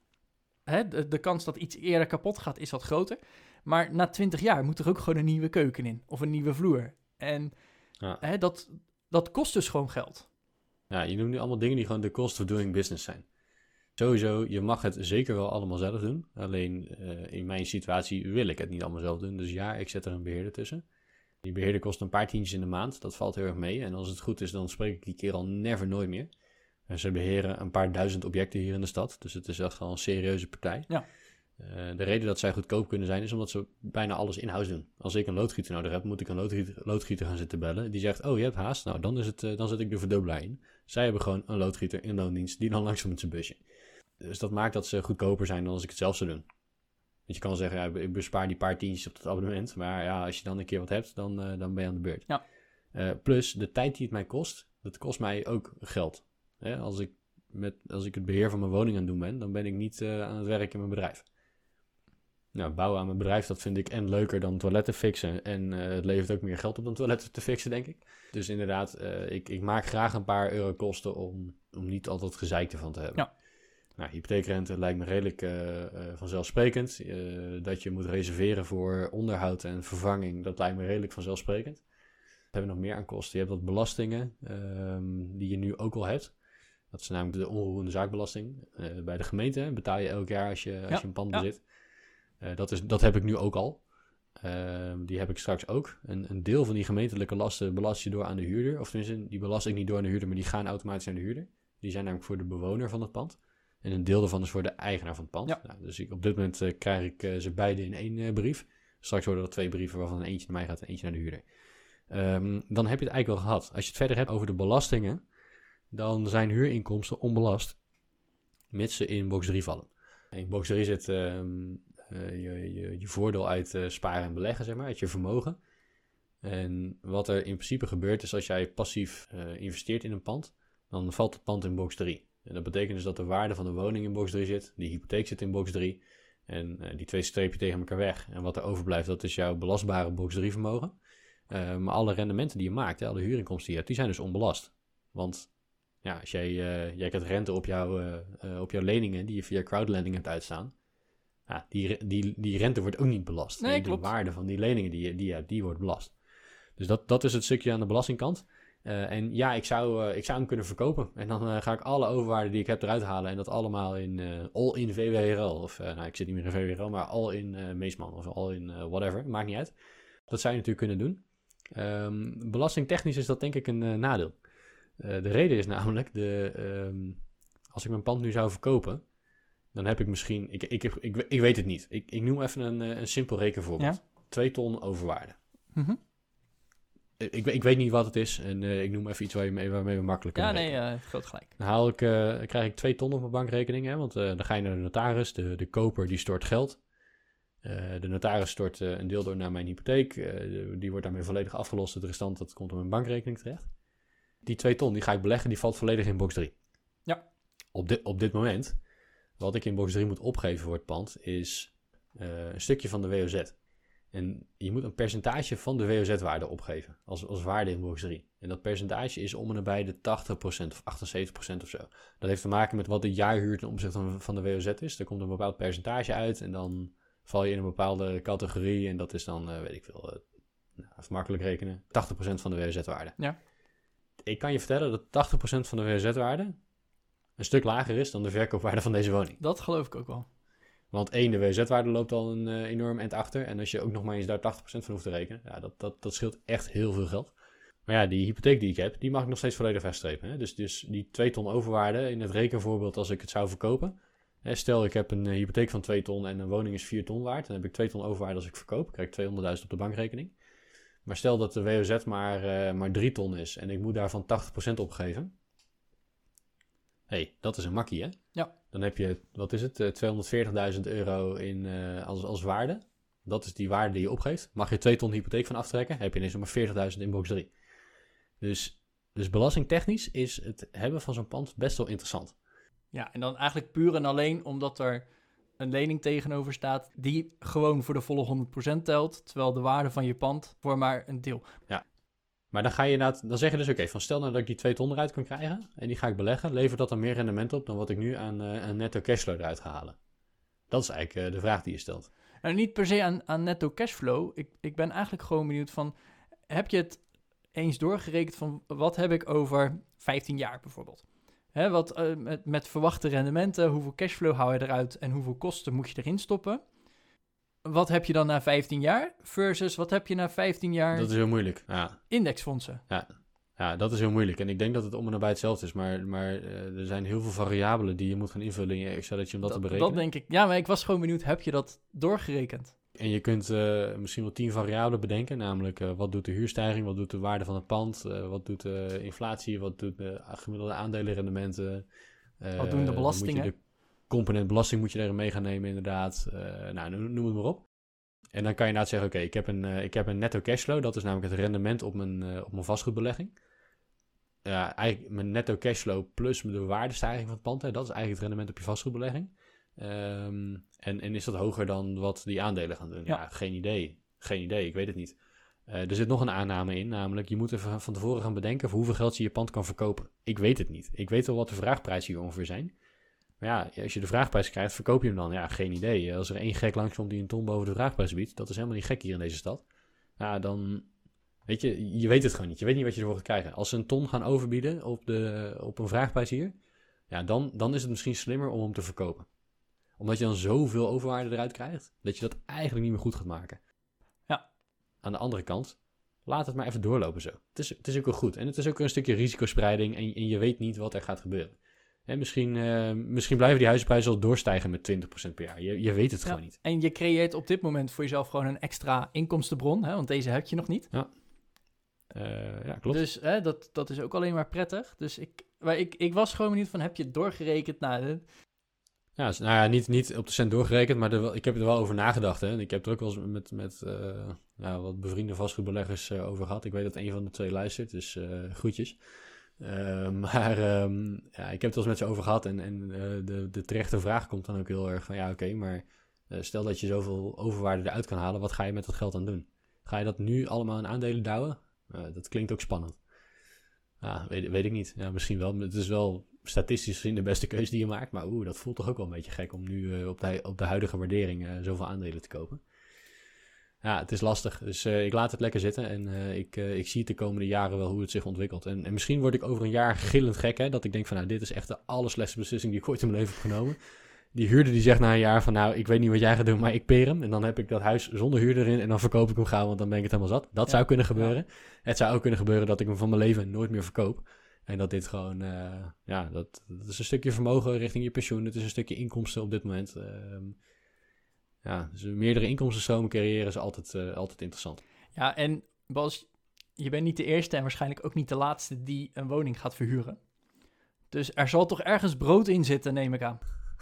Hè, de, de kans dat iets eerder kapot gaat is wat groter. Maar na 20 jaar moet er ook gewoon een nieuwe keuken in of een nieuwe vloer. En Ja. hè, dat, dat kost dus gewoon geld. Ja, je noemt nu allemaal dingen die gewoon de cost of doing business zijn. Sowieso, je mag het zeker wel allemaal zelf doen. Alleen eh, in mijn situatie wil ik het niet allemaal zelf doen. Dus ja, ik zet er een beheerder tussen. Die beheerder kost een paar tientjes in de maand. Dat valt heel erg mee. En als het goed is, dan spreek ik die keer al never nooit meer. En ze beheren een paar duizend objecten hier in de stad. Dus het is echt wel een serieuze partij. Ja. Eh, de reden dat zij goedkoop kunnen zijn, is omdat ze bijna alles in-house doen. Als ik een loodgieter nodig heb, moet ik een loodgieter, loodgieter gaan zitten bellen. Die zegt, oh, je hebt haast? Nou, dan, is het, eh, dan zet ik de verdubbelaar in. Zij hebben gewoon een loodgieter in loondienst die dan langs komt met zijn busje. Dus dat maakt dat ze goedkoper zijn dan als ik het zelf zou doen. Want je kan zeggen, ja, ik bespaar die paar tientjes op het abonnement. Maar ja, als je dan een keer wat hebt, dan, eh, dan ben je aan de beurt. Ja. Eh, plus, de tijd die het mij kost, dat kost mij ook geld. Hè, als, ik met, als ik het beheer van mijn woning aan het doen ben, dan ben ik niet eh, aan het werk in mijn bedrijf. Nou, bouwen aan mijn bedrijf, dat vind ik en leuker dan toiletten fixen. En het levert ook meer geld op dan toiletten te fixen, denk ik. Dus inderdaad, ik, ik maak graag een paar euro kosten om, om niet altijd gezeik ervan te hebben. Ja. Nou, hypotheekrente lijkt me redelijk eh, eh, vanzelfsprekend. Eh, dat je moet reserveren voor onderhoud en vervanging, dat lijkt me redelijk vanzelfsprekend. We hebben nog meer aan kosten. Je hebt wat belastingen ehm, die je nu ook al hebt. Dat is namelijk de onroerende zaakbelasting. Bij de gemeente betaal je elk jaar als je, als je een pand ja. bezit. Dat, is, dat heb ik nu ook al. Ehm, die heb ik straks ook. Een, een deel van die gemeentelijke lasten belast je door aan de huurder. Of tenminste, die belast ik niet door aan de huurder, maar die gaan automatisch aan de huurder. Die zijn namelijk voor de bewoner van het pand. En een deel daarvan is voor de eigenaar van het pand. Ja. Nou, dus ik, op dit moment eh, krijg ik eh, ze beide in één eh, brief. Straks worden er twee brieven waarvan eentje naar mij gaat en eentje naar de huurder. Ehm, dan heb je het eigenlijk wel gehad. Als je het verder hebt over de belastingen, dan zijn huurinkomsten onbelast, mits ze in box 3 vallen. In box 3 zit ehm, eh, je, je, je voordeel uit sparen en beleggen, zeg maar, uit je vermogen. En wat er in principe gebeurt is als jij passief investeert in een pand, dan valt het pand in box 3. En dat betekent dus dat de waarde van de woning in box 3 zit, de hypotheek zit in box 3. En eh, die twee streep je tegen elkaar weg. En wat er overblijft, dat is jouw belastbare box 3 vermogen. Eh, maar alle rendementen die je maakt, hè, alle huurinkomsten die je hebt, die zijn dus onbelast. Want Ja, als jij, eh, jij krijgt rente op, jouw op jouw leningen die je via crowdlending hebt uitstaan. Ja, die, die, die rente wordt ook niet belast. Nee, de klopt. waarde van die leningen die je, die je hebt, die wordt belast. Dus dat, dat is het stukje aan de belastingkant. Eh, en ja, ik zou, eh, ik zou hem kunnen verkopen. En dan eh, ga ik alle overwaarden die ik heb eruit halen. En dat allemaal in eh, all-in VWRL. Of nou, ik zit niet meer in VWRL, maar all-in eh Meesman. Of all-in eh, whatever. Maakt niet uit. Dat zou je natuurlijk kunnen doen. Ehm, belastingtechnisch is dat denk ik een nadeel. De reden is namelijk, de, ehm, als ik mijn pand nu zou verkopen, dan heb ik misschien, ik, ik, ik, ik weet het niet. Ik, ik noem even een, een simpel rekenvoorbeeld. Twee ton overwaarde. Eh, Ik, ik weet niet wat het is en eh, ik noem even iets waar je mee, waarmee we makkelijk Ja, kunnen nee, rekenen. eh groot gelijk. Dan haal ik, eh, krijg ik twee ton op mijn bankrekening, hè, want eh, dan ga je naar de notaris. De, de koper die stort geld. Eh, de notaris stort eh, een deel door naar mijn hypotheek. Eh, die wordt daarmee volledig afgelost. Het restant dat komt op mijn bankrekening terecht. Die twee ton die ga ik beleggen, die valt volledig in box 3. Ja. Op, dit op dit moment, wat ik in box 3 moet opgeven voor het pand, is eh, een stukje van de WOZ. En je moet een percentage van de WOZ-waarde opgeven als, als waarde in box 3. En dat percentage is om en nabij de 80% of 78% of zo. Dat heeft te maken met wat de jaarhuur ten opzichte van, van de WOZ is. Er komt een bepaald percentage uit en dan val je in een bepaalde categorie. En dat is dan, eh, weet ik veel, eh, nou, even makkelijk rekenen, 80% van de WOZ-waarde. Ja. Ik kan je vertellen dat 80% van de WOZ-waarde een stuk lager is dan de verkoopwaarde van deze woning. Dat geloof ik ook wel. Want één, de WZ-waarde loopt al een eh, enorm eind achter. En als je ook nog maar eens daar 80% van hoeft te rekenen, ja, dat, dat, dat scheelt echt heel veel geld. Maar ja, die hypotheek die ik heb, die mag ik nog steeds volledig wegstrepen. Hè? Dus, dus die 2 ton overwaarde in het rekenvoorbeeld als ik het zou verkopen. Hè, stel, ik heb een eh, hypotheek van 2 ton en een woning is 4 ton waard. Dan heb ik 2 ton overwaarde als ik verkoop. krijg ik 200.000 op de bankrekening. Maar stel dat de WOZ maar, eh, maar 3 ton is en ik moet daarvan 80% opgeven. hey, dat is een makkie, hè? Ja. Dan heb je, wat is het, eh, 240.000 euro in, eh, als, als waarde. Dat is die waarde die je opgeeft. Mag je 2 ton hypotheek van aftrekken, heb je ineens nog maar 40.000 in box 3. Dus, dus belastingtechnisch is het hebben van zo'n pand best wel interessant. Ja, en dan eigenlijk puur en alleen omdat er een lening tegenover staat die gewoon voor de volle 100% telt, terwijl de waarde van je pand voor maar een deel. Maar dan ga je inderdaad, dan zeg je dus oké, van stel nou dat ik die 2 ton eruit kan krijgen en die ga ik beleggen, levert dat dan meer rendement op dan wat ik nu aan, eh, netto cashflow eruit ga halen? Dat is eigenlijk eh, de vraag die je stelt. En niet per se aan, aan netto cashflow. Ik, ik ben eigenlijk gewoon benieuwd van, heb je het eens doorgerekend van wat heb ik over 15 jaar bijvoorbeeld? Hè, wat, eh, met, met verwachte rendementen, hoeveel cashflow hou je eruit en hoeveel kosten moet je erin stoppen? Wat heb je dan na 15 jaar versus wat heb je na 15 jaar Dat is heel moeilijk. Ja, indexfondsen? ja, dat is heel moeilijk. En ik denk dat het om en nabij hetzelfde is, maar, maar eh, er zijn heel veel variabelen die je moet gaan invullen in je Excelletje om dat, te berekenen. dat denk ik. Ja, maar ik was gewoon benieuwd, heb je dat doorgerekend? En je kunt eh, misschien wel tien variabelen bedenken, namelijk eh, wat doet de huurstijging, wat doet de waarde van het pand, wat doet de inflatie, wat doet de gemiddelde aandelenrendementen. Wat doen de belastingen? Component belasting moet je erin mee gaan nemen inderdaad. Eh, nou, noem, het maar op. En dan kan je inderdaad zeggen, oké, ik heb een eh, ik heb een netto cashflow, dat is namelijk het rendement op mijn, eh, op mijn vastgoedbelegging. Ja, eigenlijk mijn netto cashflow plus de waardestijging van het pand, hè, dat is eigenlijk het rendement op je vastgoedbelegging. Ehm, en, en is dat hoger dan wat die aandelen gaan doen? Ja, Ja. geen idee. Geen idee, ik weet het niet. Er zit nog een aanname in, namelijk je moet even van tevoren gaan bedenken voor hoeveel geld je je pand kan verkopen. Ik weet het niet. Ik weet wel wat de vraagprijzen hier ongeveer zijn. Maar ja, als je de vraagprijs krijgt, verkoop je hem dan? Ja, geen idee. Als er één gek langskomt die een ton boven de vraagprijs biedt, dat is helemaal niet gek hier in deze stad. Ja, dan, weet je, je weet het gewoon niet. Je weet niet wat je ervoor gaat krijgen. Als ze een ton gaan overbieden op, de, op een vraagprijs hier, ja, dan, dan is het misschien slimmer om hem te verkopen. Omdat je dan zoveel overwaarde eruit krijgt, dat je dat eigenlijk niet meer goed gaat maken. Ja. Aan de andere kant, laat het maar even doorlopen zo. Het is, het is ook wel goed. En het is ook een stukje risicospreiding en, en je weet niet wat er gaat gebeuren. En misschien, eh, misschien blijven die huizenprijzen al doorstijgen met 20% per jaar. Je, je weet het Ja, gewoon niet. En je creëert op dit moment voor jezelf gewoon een extra inkomstenbron, hè, want deze heb je nog niet. Eh, ja, klopt. Dus hè, dat, dat is ook alleen maar prettig. Dus ik, maar ik, ik was gewoon benieuwd van, heb je het doorgerekend? Nou, eh, Ja, dus, nou ja, niet, niet op de cent doorgerekend, maar er ik heb er wel over nagedacht. Hè. Ik heb er ook wel eens met, met eh, nou, wat bevriende vastgoedbeleggers over gehad. Ik weet dat een van de twee luistert, dus groetjes. Eh, maar ehm, ja, ik heb het wel eens met ze over gehad en, en eh, de, de terechte vraag komt dan ook heel erg van... Ja, oké, maar eh, stel dat je zoveel overwaarde eruit kan halen, wat ga je met dat geld dan doen? Ga je dat nu allemaal in aandelen douwen? Dat klinkt ook spannend. Ja, weet, weet ik niet. Ja, misschien wel. Het is wel statistisch gezien de beste keuze die je maakt. Maar oeh, dat voelt toch ook wel een beetje gek om nu op, de, op de huidige waardering zoveel aandelen te kopen. Ja, het is lastig. Dus eh, ik laat het lekker zitten. En eh, ik, eh, ik zie het de komende jaren wel hoe het zich ontwikkelt. En, en misschien word ik over een jaar gillend gek. Hè, dat ik denk van nou, dit is echt de allerslechtste beslissing die ik ooit in mijn leven heb genomen. Die huurder die zegt na een jaar van nou, ik weet niet wat jij gaat doen, maar ik peer hem. En dan heb ik dat huis zonder huurder in en dan verkoop ik hem gauw, want dan ben ik het helemaal zat. Dat Ja. zou kunnen gebeuren. Het zou ook kunnen gebeuren dat ik hem van mijn leven nooit meer verkoop. En dat dit gewoon, ja, dat, dat is een stukje vermogen richting je pensioen. Het is een stukje inkomsten op dit moment. Ja, dus meerdere inkomstenstromen creëren is altijd, eh, altijd interessant. Ja, en Bas, je bent niet de eerste en waarschijnlijk ook niet de laatste die een woning gaat verhuren. Dus er zal toch ergens brood in zitten, neem ik aan.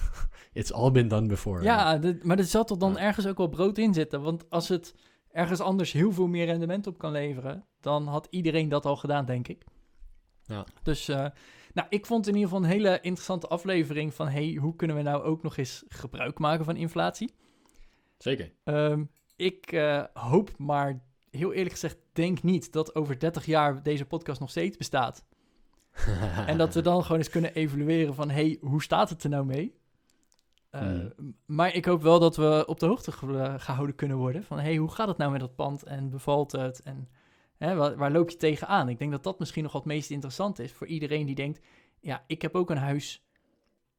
It's all been done before. Ja, dit- maar er zal toch dan Ja. ergens ook wel brood in zitten. Want als het ergens anders heel veel meer rendement op kan leveren, dan had iedereen dat al gedaan, denk ik. Ja. Dus, eh, nou, ik vond in ieder geval een hele interessante aflevering van, hey, hoe kunnen we nou ook nog eens gebruik maken van inflatie? Zeker. Ehm, ik eh, hoop maar, heel eerlijk gezegd, denk niet dat over 30 jaar deze podcast nog steeds bestaat. En dat we dan gewoon eens kunnen evalueren van, hey, hoe staat het er nou mee? Eh, Hmm. Maar ik hoop wel dat we op de hoogte ge- eh, gehouden kunnen worden van, hey, hoe gaat het nou met dat pand en bevalt het en hè, waar, waar loop je tegenaan? Ik denk dat dat misschien nog wat meest interessant is voor iedereen die denkt, ja, ik heb ook een huis,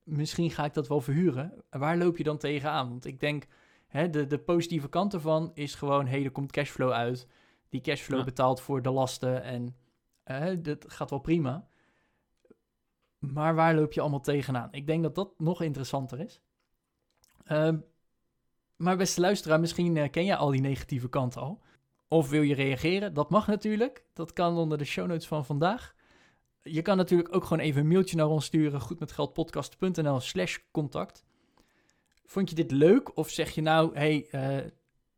misschien ga ik dat wel verhuren. Waar loop je dan tegenaan? Want ik denk, hè, de, de positieve kant ervan is gewoon, hey, er komt cashflow uit. Die cashflow Ja. betaalt voor de lasten en eh, dat gaat wel prima. Maar waar loop je allemaal tegenaan? Ik denk dat dat nog interessanter is. Ehm, maar beste luisteraar, misschien eh, ken jij al die negatieve kanten al. Of wil je reageren? Dat mag natuurlijk. Dat kan onder de show notes van vandaag. Je kan natuurlijk ook gewoon even een mailtje naar ons sturen. Goedmetgeldpodcast.nl slash contact. Vond je dit leuk? Of zeg je nou, hey, eh,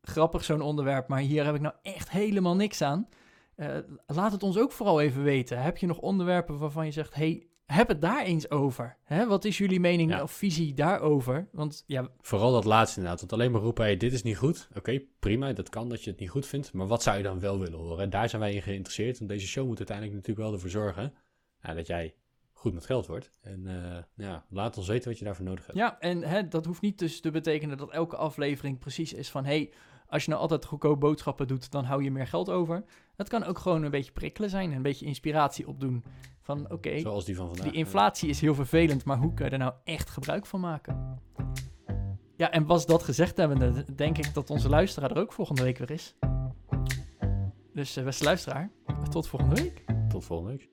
grappig zo'n onderwerp, maar hier heb ik nou echt helemaal niks aan. Eh, laat het ons ook vooral even weten. Heb je nog onderwerpen waarvan je zegt, hey, heb het daar eens over. Hè? Wat is jullie mening Ja. of visie daarover? Want ja, Vooral dat laatste inderdaad. Want alleen maar roepen, hey, dit is niet goed. Oké, prima, dat kan dat je het niet goed vindt. Maar wat zou je dan wel willen horen? Daar zijn wij in geïnteresseerd. Want deze show moet uiteindelijk natuurlijk wel ervoor zorgen ja, dat jij goed met geld wordt. En eh, ja, laat ons weten wat je daarvoor nodig hebt. Ja, en hè, dat hoeft niet dus te betekenen dat elke aflevering precies is van... hey, als je nou altijd goedkoop boodschappen doet, dan hou je meer geld over. Het kan ook gewoon een beetje prikkelen zijn, een beetje inspiratie opdoen. Van oké, Zoals die van vandaag. die inflatie is heel vervelend, maar hoe kun je er nou echt gebruik van maken? Ja, en was dat gezegd hebbende, denk ik dat onze luisteraar er ook volgende week weer is. Dus eh, beste luisteraar, tot volgende week. Tot volgende week.